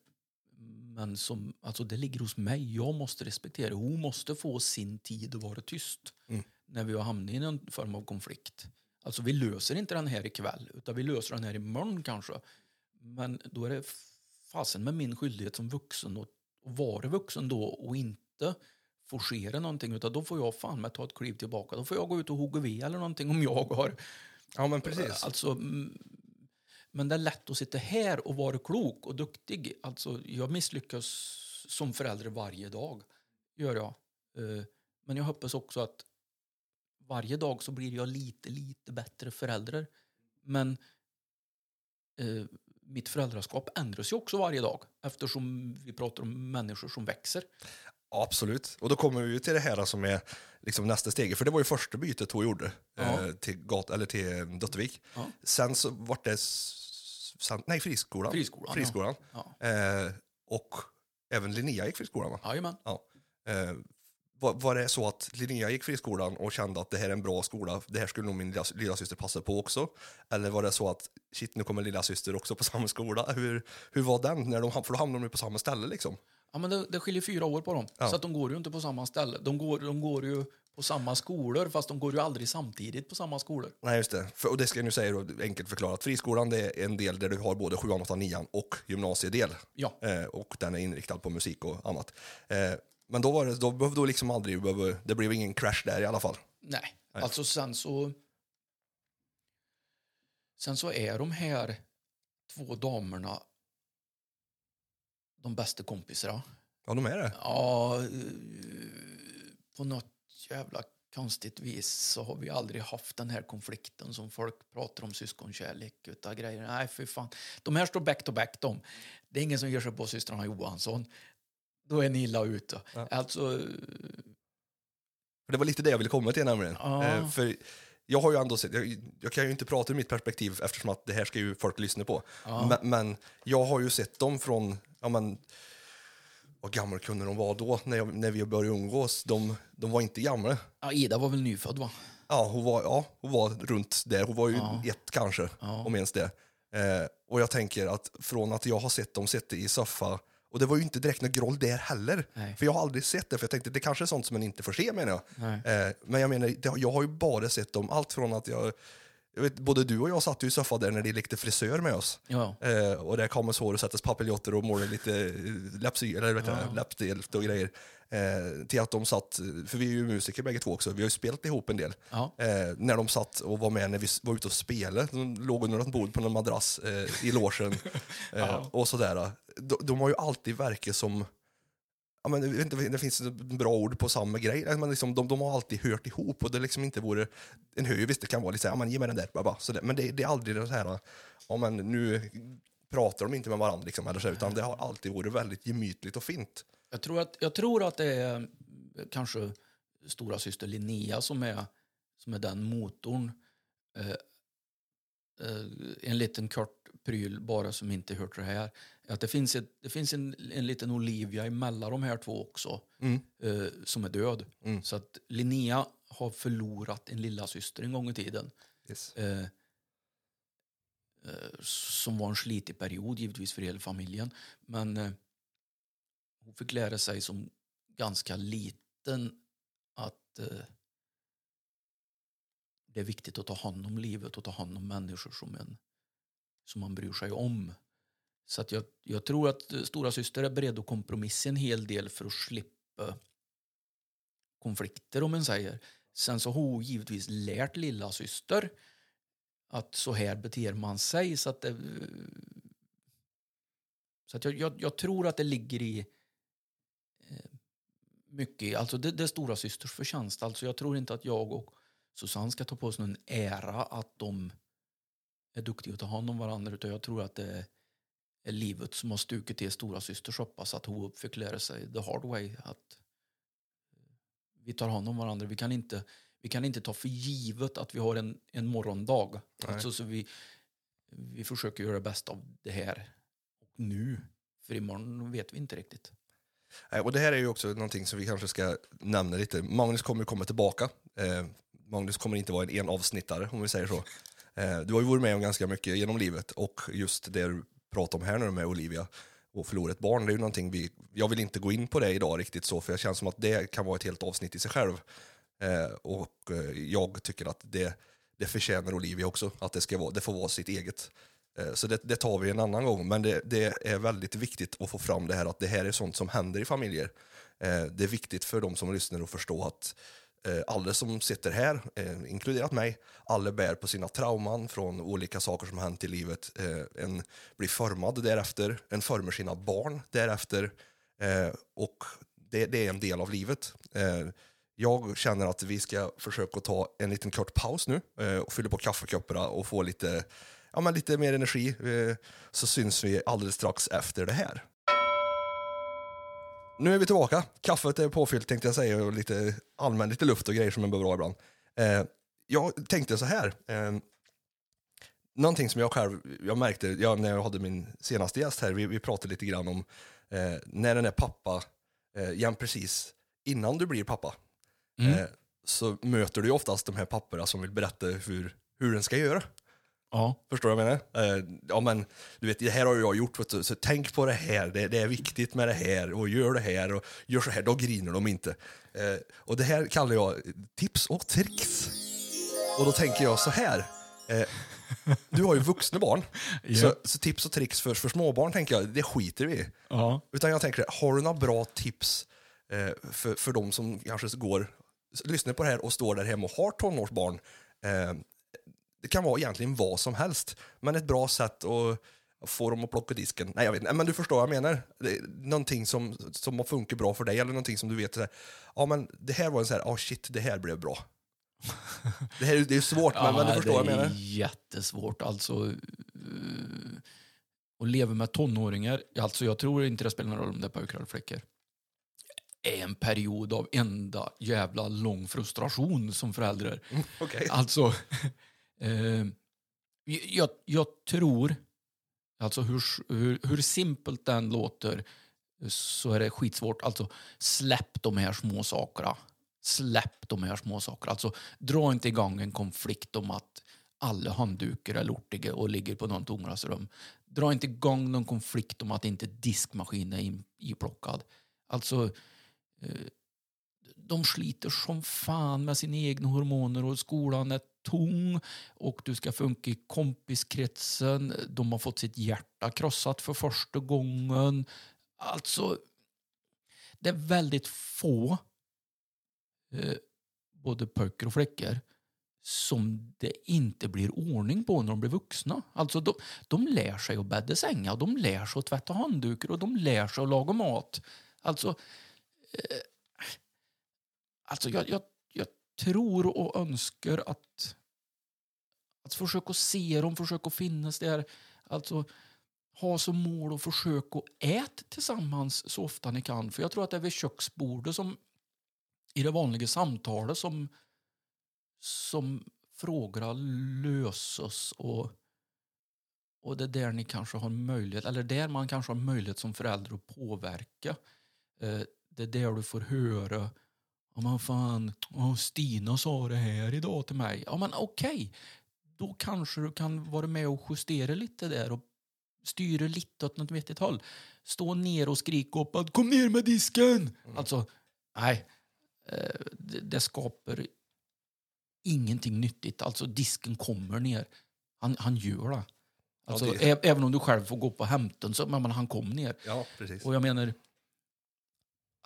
men som, alltså det ligger hos mig. Jag måste respektera. Hon måste få sin tid att vara tyst Mm. när vi har hamnat i någon form av konflikt. Alltså vi löser inte den här ikväll, utan vi löser den här imorgon kanske. Men då är det fasen med min skyldighet som vuxen att vara vuxen då och inte forcera någonting utan då får jag fan med ta ett kliv tillbaka. Då får jag gå ut och hugga ved eller någonting om jag har... Ja, men precis. Alltså, men det är lätt att sitta här och vara klok och duktig. Alltså, jag misslyckas som förälder varje dag, gör jag. Eh, Men jag hoppas också att varje dag så blir jag lite, lite bättre förälder. Men eh, mitt föräldraskap ändras ju också varje dag eftersom vi pratar om människor som växer. Absolut. Och då kommer vi till det här som är liksom nästa steg. För det var ju första bytet hon gjorde Ja. eh, till, gat, eller till Döttervik. Ja. Sen så vart det... Sen, nej, friskolan. Friskolan, friskolan. Ja. Eh, och även Linnea gick friskolan, va? Jajamän. Ja. Eh, var, var det så att Linnea gick friskolan och kände att det här är en bra skola, det här skulle nog min lilla, lilla syster passa på också? Eller var det så att shit, nu kommer lilla syster också på samma skola? Hur, hur var den? När de, för då hamnade de ju på samma ställe liksom. Ja, men det, det skiljer fyra år på dem. Ja. Så att de går ju inte på samma ställe. De går, de går ju på samma skolor, fast de går ju aldrig samtidigt på samma skolor. Nej, just det. För, och det ska jag nu säga då, enkelt förklarat. Friskolan det är en del där du har både 7, 8, 9 och gymnasiedel. Ja. Eh, och den är inriktad på musik och annat. Eh, men då, var det, då behövde du liksom aldrig, behöva, det blev ingen crash där i alla fall. Nej, alltså sen så... Sen så är de här två damerna de bästa kompisarna. Ja, de är det. Ja, eh, på något jävla konstigt vis så har vi aldrig haft den här konflikten som folk pratar om syskonkärlek utav grejer. Nej, för fan. De här står back to back de. Det är ingen som ger sig på systrarna Johansson. Då är ni illa ute. Alltså, För det var lite det jag ville komma till nämligen. Ja. Eh, för jag har ju ändå sett, jag, jag kan ju inte prata ur mitt perspektiv eftersom att det här ska ju folk lyssna på. Men, men jag har ju sett dem från, ja men, vad gamla kunde de vara då när, jag, när vi började umgås? De, de var inte gamla. ja, Ida var väl nyfödd va? Ja, hon var, ja, hon var runt där. Hon var ju ett kanske, om ens det. Eh, och jag tänker att från att jag har sett dem sitta i soffa, och det var ju inte direkt något groll där heller. Nej. För jag har aldrig sett det, för jag tänkte det kanske är sånt som man inte får se menar jag. Eh, men jag menar, det, jag har ju bara sett dem, allt från att jag, jag vet, både du och jag satt ju i soffan där när de lekte frisör med oss. Ja. Eh, och där kammas hår och sättas papiljotter och målade lite eh, läppsy, eller vet ja. läppstift och grejer. Eh, till att de satt, för vi är ju musiker bägge två också, vi har ju spelat ihop en del. Ja. Eh, när de satt och var med när vi var ute och spelade. De låg under något bord på någon madrass eh, i logen. eh, och sådär. De, de har ju alltid verkat som Ja, men, jag vet inte, det finns bra ord på samma grej. Men liksom, de, de har alltid hört ihop och det liksom inte vore... En hö, visst det kan vara lite såhär, ja, men ge mig den där, bara, så det, men det, det är aldrig det här, ja men nu pratar de inte med varandra liksom, eller så, utan det har alltid varit väldigt gemytligt och fint. Jag tror att, jag tror att det är eh, kanske stora syster Linnea som är, som är den motorn. Eh, eh, en liten kort pryl bara som inte hört det här. Att det finns, ett, det finns en, en liten Olivia emellan de här två också eh, som är död. Så att Linnea har förlorat en lilla syster en gång i tiden. Yes. Eh, som var en slitig period givetvis för hela familjen. Men eh, hon fick lära sig som ganska liten att eh, det är viktigt att ta hand om livet och ta hand om människor som, en, som man bryr sig om. Så att jag, jag tror att eh, stora syster är beredd att kompromissa en hel del för att slippa konflikter om man säger. Sen så har hon givetvis lärt lilla syster att så här beter man sig. Så att, det, så att jag, jag, jag tror att det ligger i eh, mycket, i- alltså det, det är stora systers förtjänst. Alltså jag tror inte att jag och Susanne ska ta på oss någon ära att de är duktiga att ta hand om varandra utan jag tror att det är livet som har stukat till stora syster så pass att hon fick lära sig the hard way att eh, vi tar hand om varandra. Vi kan inte, vi kan inte ta för givet att vi har en, en morgondag. Alltså, så vi, vi försöker göra det bästa av det här och nu. För imorgon vet vi inte riktigt. Och det här är ju också någonting som vi kanske ska nämna lite. Magnus kommer komma tillbaka. Eh, Magnus kommer inte vara en enavsnittare om vi säger så. Eh, du har ju varit med om ganska mycket genom livet och just det du pratar om här nu med Olivia och förlora ett barn, det är ju någonting vi, jag vill inte gå in på det idag riktigt så för jag känns som att det kan vara ett helt avsnitt i sig själv. Eh, och eh, jag tycker att det, det förtjänar Olivia också, att det, ska vara, det får vara sitt eget. Eh, Så det, det tar vi en annan gång, men det, det är väldigt viktigt att få fram det här att det här är sånt som händer i familjer. Eh, det är viktigt för de som lyssnar att förstå att eh, alla som sitter här, eh, inkluderat mig, alla bär på sina trauman från olika saker som hänt i livet. Eh, en blir formad därefter, en formar sina barn därefter eh, och det, det, är en del av livet. Eh, jag känner att vi ska försöka ta en liten kort paus nu eh, och fylla på kaffekopparna och få lite, ja, men lite mer energi. Eh, så syns vi alldeles strax efter det här. Nu är vi tillbaka. Kaffet är påfyllt tänkte jag säga och lite allmän, lite luft och grejer som man behöver ha ibland. Eh, jag tänkte så här. Någonting som jag själv, jag märkte ja, när jag hade min senaste gäst här, vi, vi pratade lite grann om eh, när den är pappa, eh, igen precis innan du blir pappa, Mm. eh, så möter du ju oftast de här papporna som vill berätta hur, hur den ska göra. Ja. Förstår du vad jag menar? Eh, ja, men, du vet, det här har jag gjort, vet du, så tänk på det här, det, det är viktigt med det här, och gör det här, och gör så här, då griner de inte. Eh, och det här kallar jag tips och tricks. Och då tänker jag så här, eh, du har ju vuxna barn, Ja. så, så tips och tricks för, för småbarn tänker jag, det skiter vi i. Ja. Utan jag tänker, har du några bra tips eh, för, för de som kanske går, lyssnar på det här och står där hemma och har tonårsbarn? Eh, det kan vara egentligen vad som helst, men ett bra sätt att få dem att plocka disken. Nej, jag vet inte, men du förstår vad jag menar. Det någonting som, som har funkat bra för dig, eller någonting som du vet, så här, ja men det här var en så här, oh shit, det här blev bra. det här är- det är svårt, men, men du förstår vad jag det menar. är jättesvårt. Alltså, uh, att leva med tonåringar, alltså jag tror inte det spelar någon roll om det är pojkar eller flickor, är en period av enda jävla lång frustration som förälder. Okej. Alltså, eh, jag, jag tror, alltså hur, hur, hur simpelt den låter, så är det skitsvårt. Alltså, släpp de här små sakerna. Släpp de här små sakerna. Alltså, dra inte igång en konflikt om att alla handdukar är lortiga och ligger på något omklädningsrum. Dra inte igång någon konflikt om att inte diskmaskinen är in- iplockad. Alltså, Eh, de sliter som fan med sina egna hormoner och skolan är tung och du ska funka i kompiskretsen. De har fått sitt hjärta krossat för första gången. Alltså, det är väldigt få, eh, både pojkar och flickor, som det inte blir ordning på när de blir vuxna. Alltså de, de lär sig att bädda sängar, de lär sig att tvätta handdukar och de lär sig att laga mat. Alltså, Eh, alltså jag, jag, jag tror och önskar att, att försöka se dem, försöka finnas där. Alltså ha som mål att försöka äta tillsammans så ofta ni kan. För jag tror att det är vid köksbordet som i det vanliga samtalet som, som frågorna löses och, och det är där ni kanske har möjlighet, eller där man kanske har möjlighet som förälder att påverka. Eh, det är där du får höra Ja men fan, åh, Stina sa det här idag till mig. Ja men okej, då kanske du kan vara med och justera lite där och styra lite åt något vettigt håll. Stå ner och skrika upp att kom ner med disken! Alltså, nej. Eh, Det, det skapar ingenting nyttigt. Alltså disken kommer ner. Han, han gör det. Alltså, det- ä- Även om du själv får gå på hämten så men, men han kom ner. Ja, precis. Och jag menar,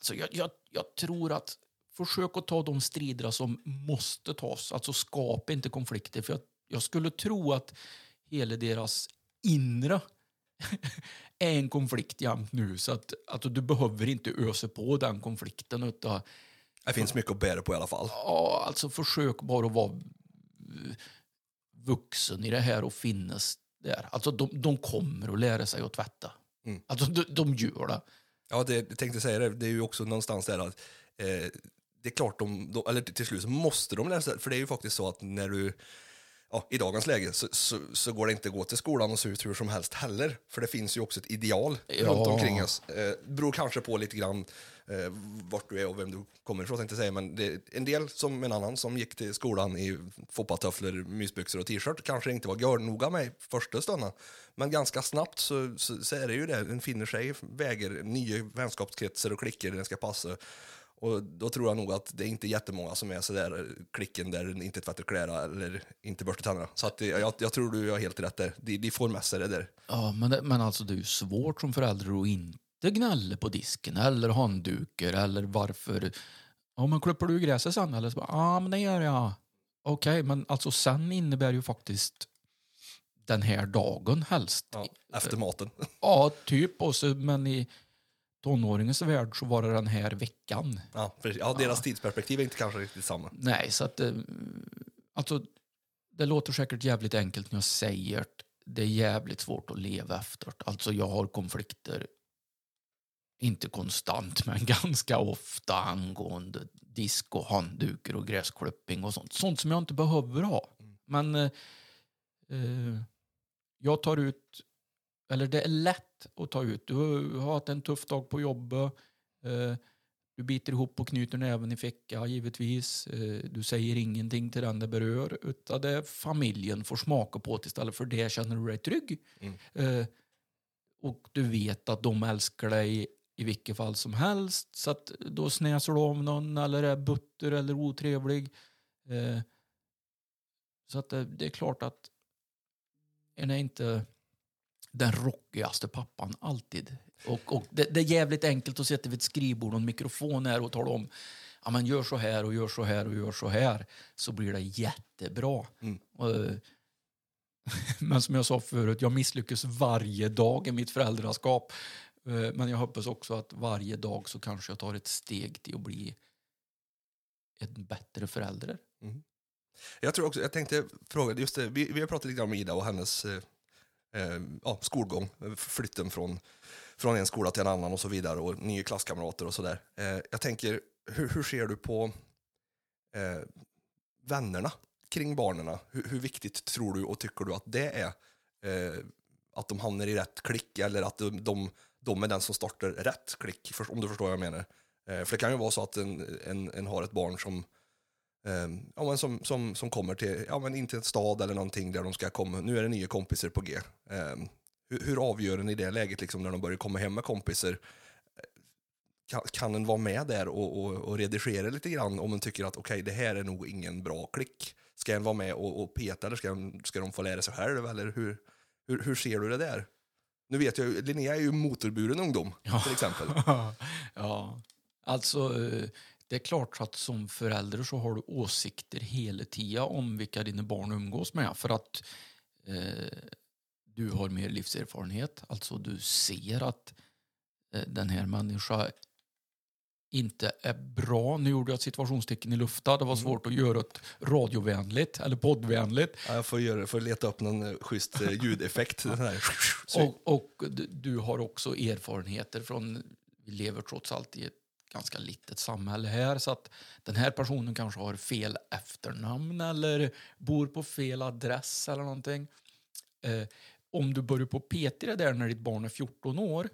alltså jag, jag, jag tror att försök att ta de strider som måste tas. Alltså skapa inte konflikter. För jag, jag skulle tro att hela deras inre är en konflikt jämt nu. Så att, att du behöver inte ösa på den konflikten. Utan, Det finns mycket att bära på i alla fall. ja, alltså försök bara att vara eh, vuxen i det här och finnas där. Alltså de, de kommer att lära sig att tvätta. Mm. Alltså de, de gör det. Ja, det, jag tänkte säga det. Det är ju också någonstans där att eh, det är klart, de, de, eller till slut så måste de lära sig. För det är ju faktiskt så att när du, ja, i dagens läge så, så, så går det inte att gå till skolan och se ut hur som helst heller. För det finns ju också ett ideal Ja. runt omkring oss. Eh, beror kanske på lite grann eh, vart du är och vem du kommer ifrån tänkte jag säga. Men det en del som en annan som gick till skolan i foppatofflor, mysbyxor och t-shirt kanske inte var görnoga med första stunden. Men ganska snabbt så, så, så är det ju det. En finner sig väger nya vänskapskretsar och klickar den ska passa. Och då tror jag nog att det är inte jättemånga som är sådär eh, klicken där den inte tvättar kläderna eller inte borstar tänderna. Så att eh, jag, jag tror du har helt rätt där. De, de får med sig det där. Ja, men, det, men alltså det är ju svårt som förälder att inte gnälla på disken eller handdukar eller varför... Ja, men klipper du gräset sen? Eller så bara, ja, men det gör jag. Okej, men alltså sen innebär ju faktiskt den här dagen helst. Ja, efter maten. Ja, typ. Och så, men i tonåringens värld så var det den här veckan. Ja, för, ja, deras tidsperspektiv är inte kanske riktigt samma. Nej, så att... eh, Alltså, det låter säkert jävligt enkelt när jag säger det. Det är jävligt svårt att leva efter. Alltså, jag har konflikter, inte konstant, men ganska ofta angående disk och handdukar och gräsklipping och sånt. Sånt som jag inte behöver ha. Men eh, eh, jag tar ut, eller det är lätt att ta ut. Du har haft en tuff dag på jobbet. Eh, du biter ihop och knyter näven i ficka, givetvis. Eh, Du säger ingenting till den det berör, utan det familjen får smaka på det istället för det känner du dig trygg. Mm. Eh, Och du vet att de älskar dig i vilket fall som helst, så att då snäser du av någon eller är butter eller otrevlig. Så att det, det är klart att en är inte den rockigaste pappan alltid. Och, och det, det är jävligt enkelt att sitta vid ett skrivbord och en mikrofon här och tala om ja, men gör så här och gör så här och gör så här så blir det jättebra. Mm. Och, men som jag sa förut, jag misslyckas varje dag i mitt föräldraskap. Eh, Men jag hoppas också att varje dag så kanske jag tar ett steg till att bli en bättre förälder. Jag tror också, jag tänkte fråga, just det, vi, vi har pratat lite grann om Ida och hennes eh, eh, ja, skolgång, flytten från, från en skola till en annan och så vidare och nya klasskamrater och sådär. Eh, jag tänker, hur, hur ser du på eh, vännerna kring barnen? Hur, hur viktigt tror du och tycker du att det är? Eh, att de hamnar i rätt klick eller att de, de, de är den som startar rätt klick, om du förstår vad jag menar. Eh, för det kan ju vara så att en, en, en har ett barn som Eh, ja, men som, som, som kommer till, ja, men in till en stad eller någonting där de ska komma. Nu är det nya kompisar på G. Eh, hur, hur avgör en i det läget, liksom, när de börjar komma hem med kompisar? Kan, kan en vara med där och, och, och redigera lite grann om en tycker att okej, det här är nog ingen bra klick? Ska en vara med och, och peta eller ska, en, ska de få lära sig själv? Eller hur, hur, hur ser du det där? Nu vet jag Linnea är ju motorburen ungdom, till exempel. ja, alltså eh, det är klart att som förälder så har du åsikter hela tiden om vilka dina barn umgås med för att eh, du har mer livserfarenhet. Alltså du ser att eh, den här människan inte är bra. Nu gjorde jag situationstecken i luften. Det var svårt att göra ett radiovänligt eller poddvänligt. Ja, jag får, göra, får leta upp någon eh, schysst eh, ljudeffekt. Och, och du- du har också erfarenheter från, vi lever trots allt i ett ganska litet samhälle här, så att den här personen kanske har fel efternamn eller bor på fel adress eller någonting. Eh, om du börjar på i det där när ditt barn är 14 år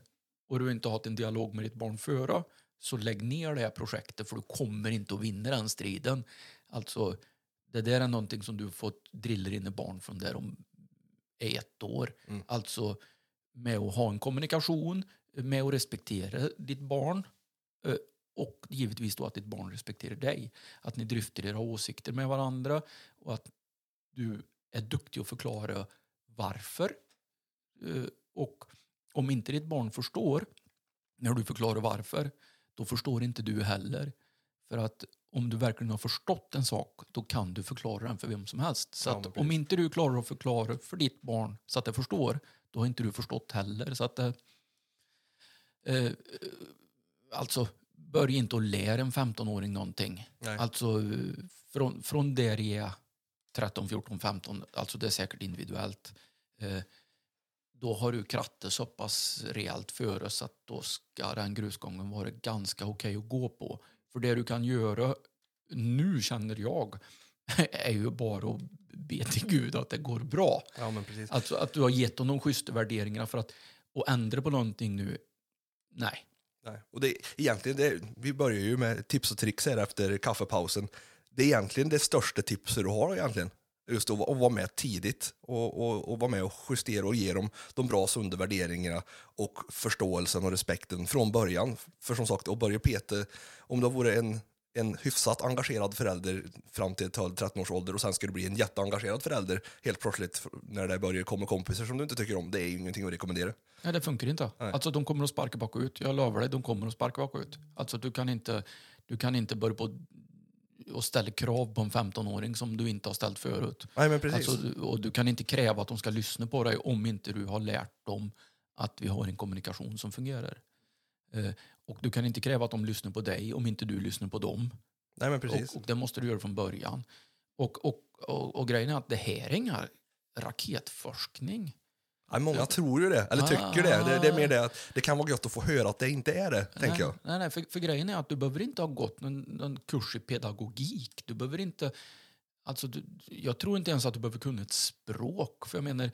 och du inte har haft en dialog med ditt barn före, så lägg ner det här projektet för du kommer inte att vinna den striden. Alltså, det där är någonting som du fått drilla in i barn från där de är ett år. Mm. Alltså med att ha en kommunikation, med att respektera ditt barn eh, och givetvis då att ditt barn respekterar dig. Att ni dryftar era åsikter med varandra och att du är duktig att förklara varför. Eh, Och om inte ditt barn förstår när du förklarar varför, då förstår inte du heller. För att om du verkligen har förstått en sak, då kan du förklara den för vem som helst. Så Ja, om inte du klarar att förklara för ditt barn så att det förstår, då har inte du förstått heller. Så att eh, eh, alltså, börja inte att lära en 15-åring någonting. Nej. Alltså, från, från där jag är 13, 14, 15, alltså det är säkert individuellt. Eh, då har du krattat så pass rejält före så att då ska den grusgången vara ganska okej att gå på. För det du kan göra nu, känner jag, är ju bara att be till Gud att det går bra. Ja, men precis. Alltså att du har gett honom de schyssta värderingarna för att och ändra på någonting nu, nej. Nej. Och det, egentligen, det, vi börjar ju med tips och tricks här efter kaffepausen. Det är egentligen det största tipset du har egentligen. Just att, vara- att vara med tidigt och, och, och vara med och justera och ge dem de bra sunda värderingarna och förståelsen och respekten från början. För som sagt, att börja peta, om det vore en, en hyfsat engagerad förälder fram till 12-13 års ålder och sen ska du bli en jätteengagerad förälder helt plötsligt när det börjar komma kompisar som du inte tycker om. Det är ju ingenting att rekommendera. Nej, det funkar inte. Nej. Alltså, de kommer att sparka bakut. Jag lovar dig, de kommer att sparka bakut. Alltså, du kan inte, du kan inte börja på och ställa krav på en 15-åring som du inte har ställt förut. Nej, men precis. Alltså, och du kan inte kräva att de ska lyssna på dig om inte du har lärt dem att vi har en kommunikation som fungerar. Eh, och du kan inte kräva att de lyssnar på dig om inte du lyssnar på dem. Nej, men precis. Och, och det måste du göra från början. Och, och, och, och grejen är att det här är inga raketforskning. Ja, många tror ju det, eller tycker det. det. Det är mer det att det kan vara gött att få höra att det inte är det, tänker nej, jag. Nej, nej, för, för grejen är att du behöver inte ha gått någon, någon kurs i pedagogik. Du behöver inte... Alltså, du, jag tror inte ens att du behöver kunna ett språk. För jag menar,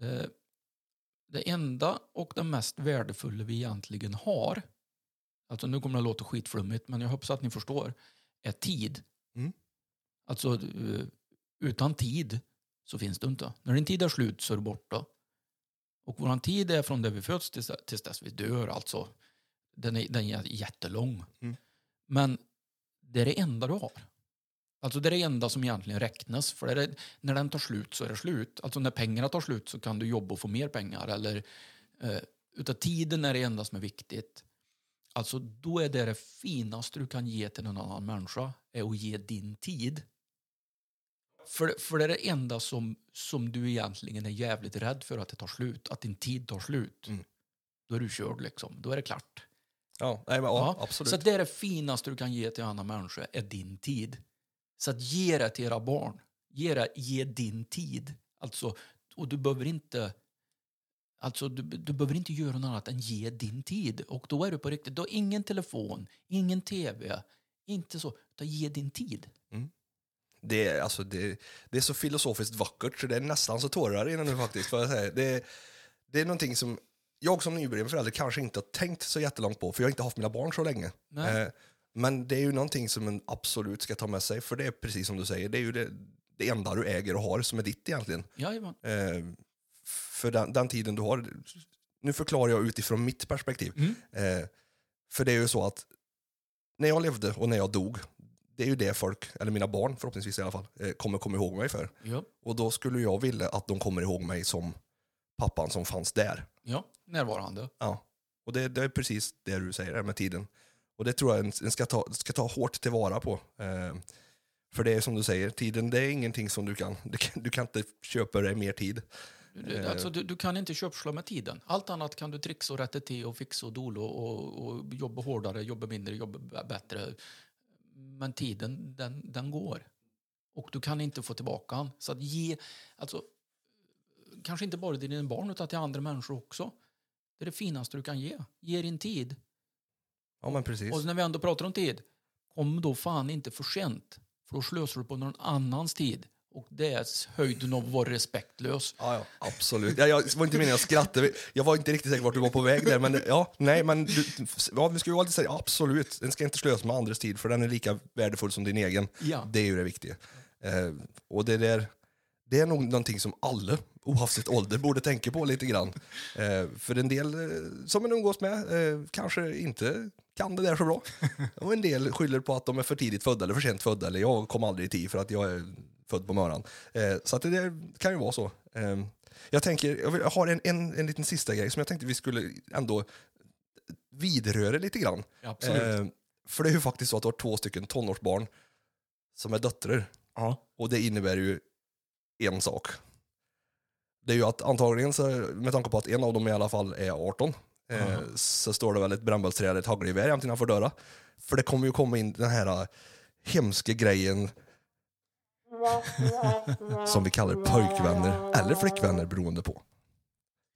eh, det enda och det mest värdefulla vi egentligen har, alltså nu kommer det att låta skitflummigt, men jag hoppas att ni förstår, är tid. Mm. Alltså, eh, utan tid så finns du inte. När din tid är slut så är du borta. Och vår tid är från det vi föds tills, tills dess vi dör. Alltså. Den är, den är jättelång. Mm. Men det är det enda du har. Alltså det är det enda som egentligen räknas. För det är, när den tar slut så är det slut. Alltså när pengarna tar slut så kan du jobba och få mer pengar. Eller, eh, utav tiden är det enda som är viktigt. Alltså då är det det finaste du kan ge till en annan människa. Är att ge din tid. För, för det är det enda som, som du egentligen är jävligt rädd för att det tar slut. Att din tid tar slut. Mm. Då är du körd liksom. Då är det klart. Ja, nej, men, ja, absolut. Så det är det finaste du kan ge till en annan människa, är din tid. Så att ge det till era barn. Ge, det, ge din tid. Alltså, och du behöver inte Alltså, du, du behöver inte göra något annat än ge din tid. Och då är du på riktigt. Du har ingen telefon, ingen tv, inte så. Utan ge din tid. Det är, alltså, det, det är så filosofiskt vackert så det är nästan så tårar innan nu faktiskt. Får jag säga. Det, det är någonting som jag som nybliven förälder kanske inte har tänkt så jättelångt på, för jag har inte haft mina barn så länge. Eh, men det är ju någonting som en absolut ska ta med sig, för det är precis som du säger, det är ju det, det enda du äger och har som är ditt egentligen. Eh, för den, den tiden du har, nu förklarar jag utifrån mitt perspektiv. Mm. Eh, för det är ju så att när jag levde och när jag dog, det är ju det folk, eller mina barn förhoppningsvis i alla fall, eh, kommer komma ihåg mig för. Ja. Och då skulle jag vilja att de kommer ihåg mig som pappan som fanns där. ja, närvarande. Ja. Och det, det är precis det du säger där med tiden. Och det tror jag en, en ska, ta, ska ta hårt tillvara på. Eh, för det är som du säger, tiden det är ingenting som du kan, du kan, du kan inte köpa dig mer tid. Du- Alltså, du, du kan inte köpslå med tiden. Allt annat kan du trixa och rätta till och fixa och dola och, och jobba hårdare, jobba mindre, jobba bättre. Men tiden, den, den går. Och du kan inte få tillbaka den. Så att ge, alltså, kanske inte bara till dina barn utan till andra människor också. Det är det finaste du kan ge. Ge din tid. Ja men precis. Och när vi ändå pratar om tid, kom då fan inte för sent. För då slösar du på någon annans tid. Och det är höjden av att vara respektlös. Ja, ja, absolut. Ja, jag var inte meningen att skratta. Jag var inte riktigt säker vart du var på väg där. Men ja, nej, men du, ja, vi ska ju alltid säga absolut. Den ska inte slösa med andras tid, för den är lika värdefull som din egen. Ja. Det är ju det viktiga. Eh, och det där, det är nog någonting som alla, oavsett ålder, borde tänka på lite grann. Eh, för en del eh, som man umgås med eh, kanske inte kan det där så bra. Och en del skyller på att de är för tidigt födda eller för sent födda, eller jag kom aldrig i tid för att jag är född på morgonen. Eh, så att det där kan ju vara så. Eh, jag tänker, jag vill- jag har en, en, en liten sista grej som jag tänkte vi skulle ändå vidröra lite grann. Absolut. Eh, för det är ju faktiskt så att du har två stycken tonårsbarn som är döttrar. Ja. Och det innebär ju en sak. Det är ju att antagligen, så, med tanke på att en av dem i alla fall är 18, eh, så står det väl ett brännbollsträd, ett hagelgevär jämt innanför dörren. För det kommer ju komma in den här eh, hemska grejen som vi kallar pojkvänner eller flickvänner beroende på.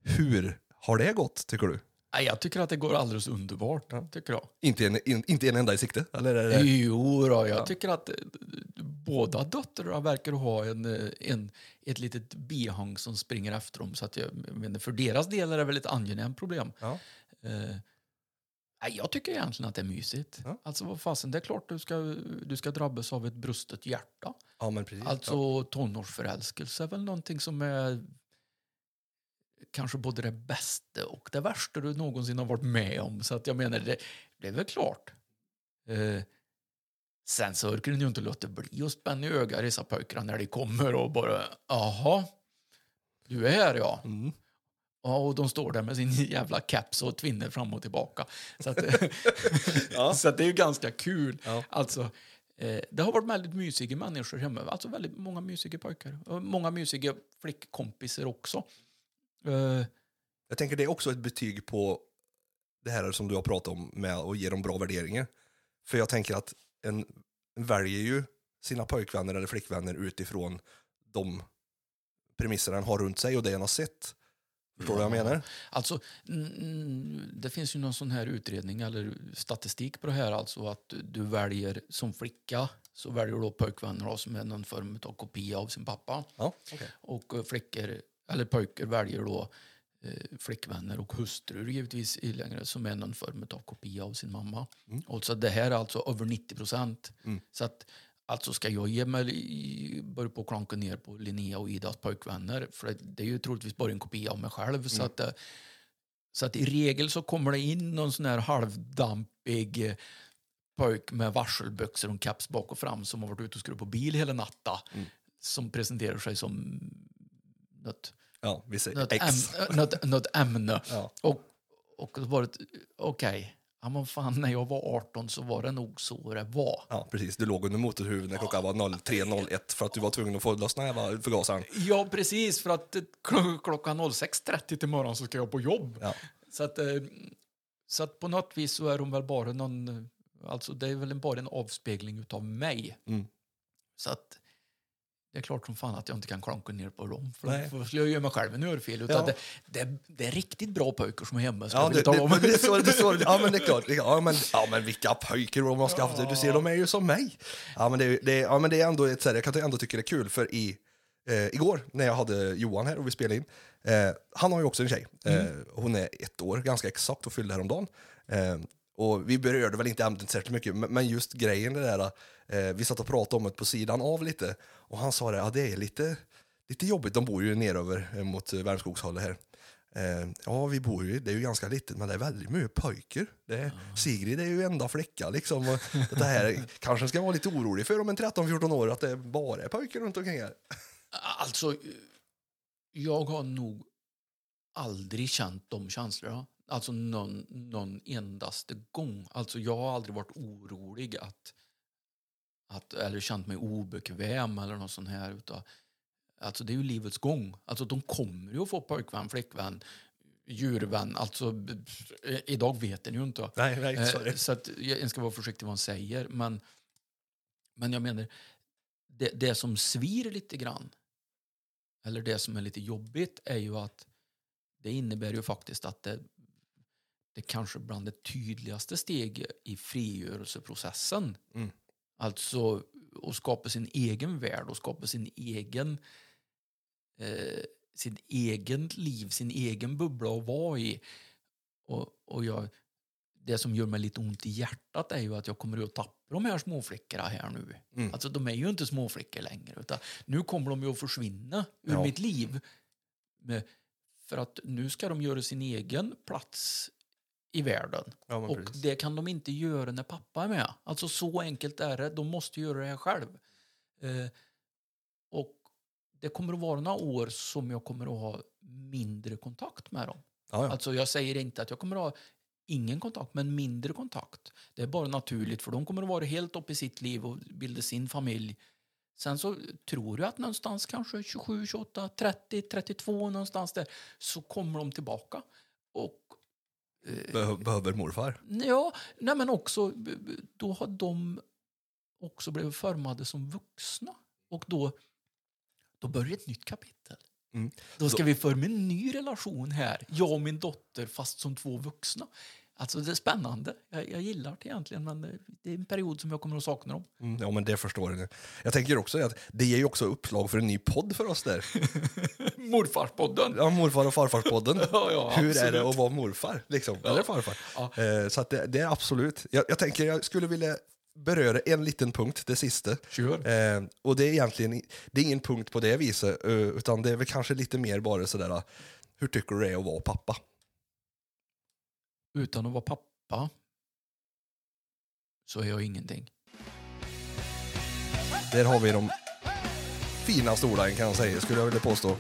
Hur har det gått, tycker du? Jag tycker att det går alldeles underbart. Tycker jag. Inte en, in, inte en enda i sikte? Eller är det... Jo, då, jag tycker att eh, båda döttrarna verkar ha en, eh, en, ett litet bihang som springer efter dem. Så att jag, menar, för deras del är det väl ett angenämt problem. Ja. Eh, jag tycker egentligen att det är mysigt. Ja. Alltså, vad fasen, det är klart du ska, du ska drabbas av ett brustet hjärta. ja, men precis. Alltså tonårsförälskelse är väl någonting som är kanske både det bästa och det värsta du någonsin har varit med om. Så att jag menar, det, det är väl klart. Eh, Sen så orkar den ju inte låta bli att spänna i ögat dessa när de kommer och bara, jaha, du är här ja. Mm. Ja, och de står där med sin jävla caps och tvinner fram och tillbaka. Så, att, Ja. så att det är ju ganska kul. Ja. Alltså, eh, det har varit väldigt mysiga människor hemma. Alltså väldigt många mysiga pojkar. Och många mysiga flickkompisar också. Eh, Jag tänker det är också ett betyg på det här som du har pratat om med att ge dem bra värderingar. För jag tänker att en väljer ju sina pojkvänner eller flickvänner utifrån de premisser han har runt sig och det han har sett. Förstår du vad jag menar? Alltså, det finns ju någon sån här utredning eller statistik på det här. Alltså att du väljer som flicka så väljer du då pojkvänner som är någon form av kopia av sin pappa. Ja, okej. Och flickor, eller pojkar väljer då eh, flickvänner och hustrur givetvis i längre som är någon form av kopia av sin mamma. Och så det här är alltså över 90 procent. Så att alltså ska jag ge mig börja på klanka ner på Linnea och Idas pojkvänner för det, det är ju troligtvis bara en kopia av mig själv. Så att eh, så att i regel så kommer det in någon sån här halvdampig eh, pojk med varselbyxor och en caps bak och fram som har varit ute och skruvat på bil hela natten. Som presenterar sig som något, Ja, vi säger något, X. äm, något, något ämne. Ja. Och, och det var ett, okej, ja, men fan när jag var 18 så var det nog så det var. Ja, precis. Du låg under motorhuven när klockan var 03.01 för att du var tvungen att få jävla förgasaren. Ja, precis, för att eh, kl- klockan 06.30 till morgon så ska jag på jobb. Ja. Så att, eh, så att på något vis så är de väl bara någon, eh, alltså det är väl bara en avspegling utav mig. Mm. Så att det är klart som fan att jag inte kan klanka ner på dem. För Nej. då skulle jag göra mig själv en örfil. Utan Ja. det, det, det är riktigt bra pojkar som är hemma. Ja, det, det, det, är så, det, är så, ja, men det är klart. Det- Ja, men, ja, men vilka pojkar de har skaffat. Du ser, de är ju som mig. Ja, men det, är- det, ja, men det är ändå ett, så här, jag kan ändå tycka det är kul, för i, eh, igår när jag hade Johan här och vi spelade in, eh, han har ju också en tjej. Eh, hon är ett år, ganska exakt, och fyllde häromdagen. Eh, och vi berörde väl inte ämnet särskilt mycket, men just grejen det där, eh, vi satt och pratade om det på sidan av lite, och han sa det, ja det är lite, lite jobbigt, de bor ju neröver eh, mot eh, Värmskogshållet här. Eh, ja, vi bor ju, det är ju ganska litet, men det är väldigt mycket pojkar. Det är, Sigrid är ju enda flicka liksom. Och det här kanske ska vara lite orolig för om en 13-14 år att det bara är pojkar runt omkring här. Alltså, jag har nog aldrig känt de känslorna. Alltså någon, någon endaste gång. Alltså jag har aldrig varit orolig att, att eller känt mig obekväm eller något sånt här. Utan, alltså det är ju livets gång. Alltså de kommer ju att få pojkvän, flickvän, djurvän. Alltså idag vet en ju inte. Nej, nej, Eh. Så att jag jag ska vara försiktig vad man säger. Men, men jag menar, det, det som svir lite grann, eller det som är lite jobbigt, är ju att det innebär ju faktiskt att det, det kanske bland det tydligaste steg i frigörelseprocessen. Mm. Alltså att skapa sin egen värld och skapa sin egen eh, sin egen liv, sin egen bubbla att vara i. Och, och jag, det som gör mig lite ont i hjärtat är ju att jag kommer att tappa de här småflickorna här nu. Mm. Alltså de är ju inte småflickor längre utan nu kommer de ju att försvinna ur Ja. mitt liv. För att nu ska de göra sin egen plats i världen. Ja, Och precis. det kan de inte göra när pappa är med. Alltså så enkelt är det. De måste göra det här själv. Eh, och det kommer att vara några år som jag kommer att ha mindre kontakt med dem. Ja, ja. Alltså jag säger inte att jag kommer att ha ingen kontakt, men mindre kontakt. Det är bara naturligt, för de kommer att vara helt uppe i sitt liv och bilda sin familj. Sen så tror jag att någonstans kanske 27, 28, 30, 32 någonstans där så kommer de tillbaka. Och Behöver morfar. Ja, nej men också då har de också blivit formade som vuxna. Och då, då börjar ett nytt kapitel. Mm. Då ska Så- vi forma en ny relation här, jag och min dotter, fast som två vuxna. Alltså det är spännande. Jag, jag gillar det egentligen, men det- är en period som jag kommer att sakna dem. Mm, ja, men det förstår jag. Jag tänker också att det ger ju också uppslag för en ny podd för oss där. Morfarspodden! Ja, morfar och farfarspodden. Ja, ja, Hur är det att vara morfar? Liksom, Eller farfar. Ja. Eh, så det, det är absolut. Jag, jag tänker jag skulle vilja beröra en liten punkt, det sista. Kör. Eh, och det är egentligen det är ingen punkt på det viset, eh, utan det är väl kanske lite mer bara sådär, hur tycker du det är att vara pappa? Utan att vara pappa så är jag ingenting. Där har vi de fina stolarna kan jag säga, skulle jag vilja påstå.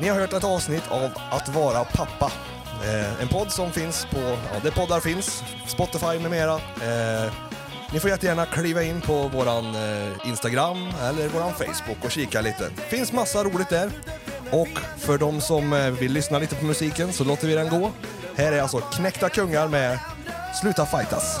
Ni har hört ett avsnitt av Att vara pappa. Eh, en podd som finns på, ja, där poddar finns, Spotify med mera. Eh, ni får jättegärna kliva in på våran eh, Instagram eller våran Facebook och kika lite. finns massa roligt där. Och för de som eh, vill lyssna lite på musiken så låter vi den gå. Här är alltså Knäckta Kungar med Sluta fightas.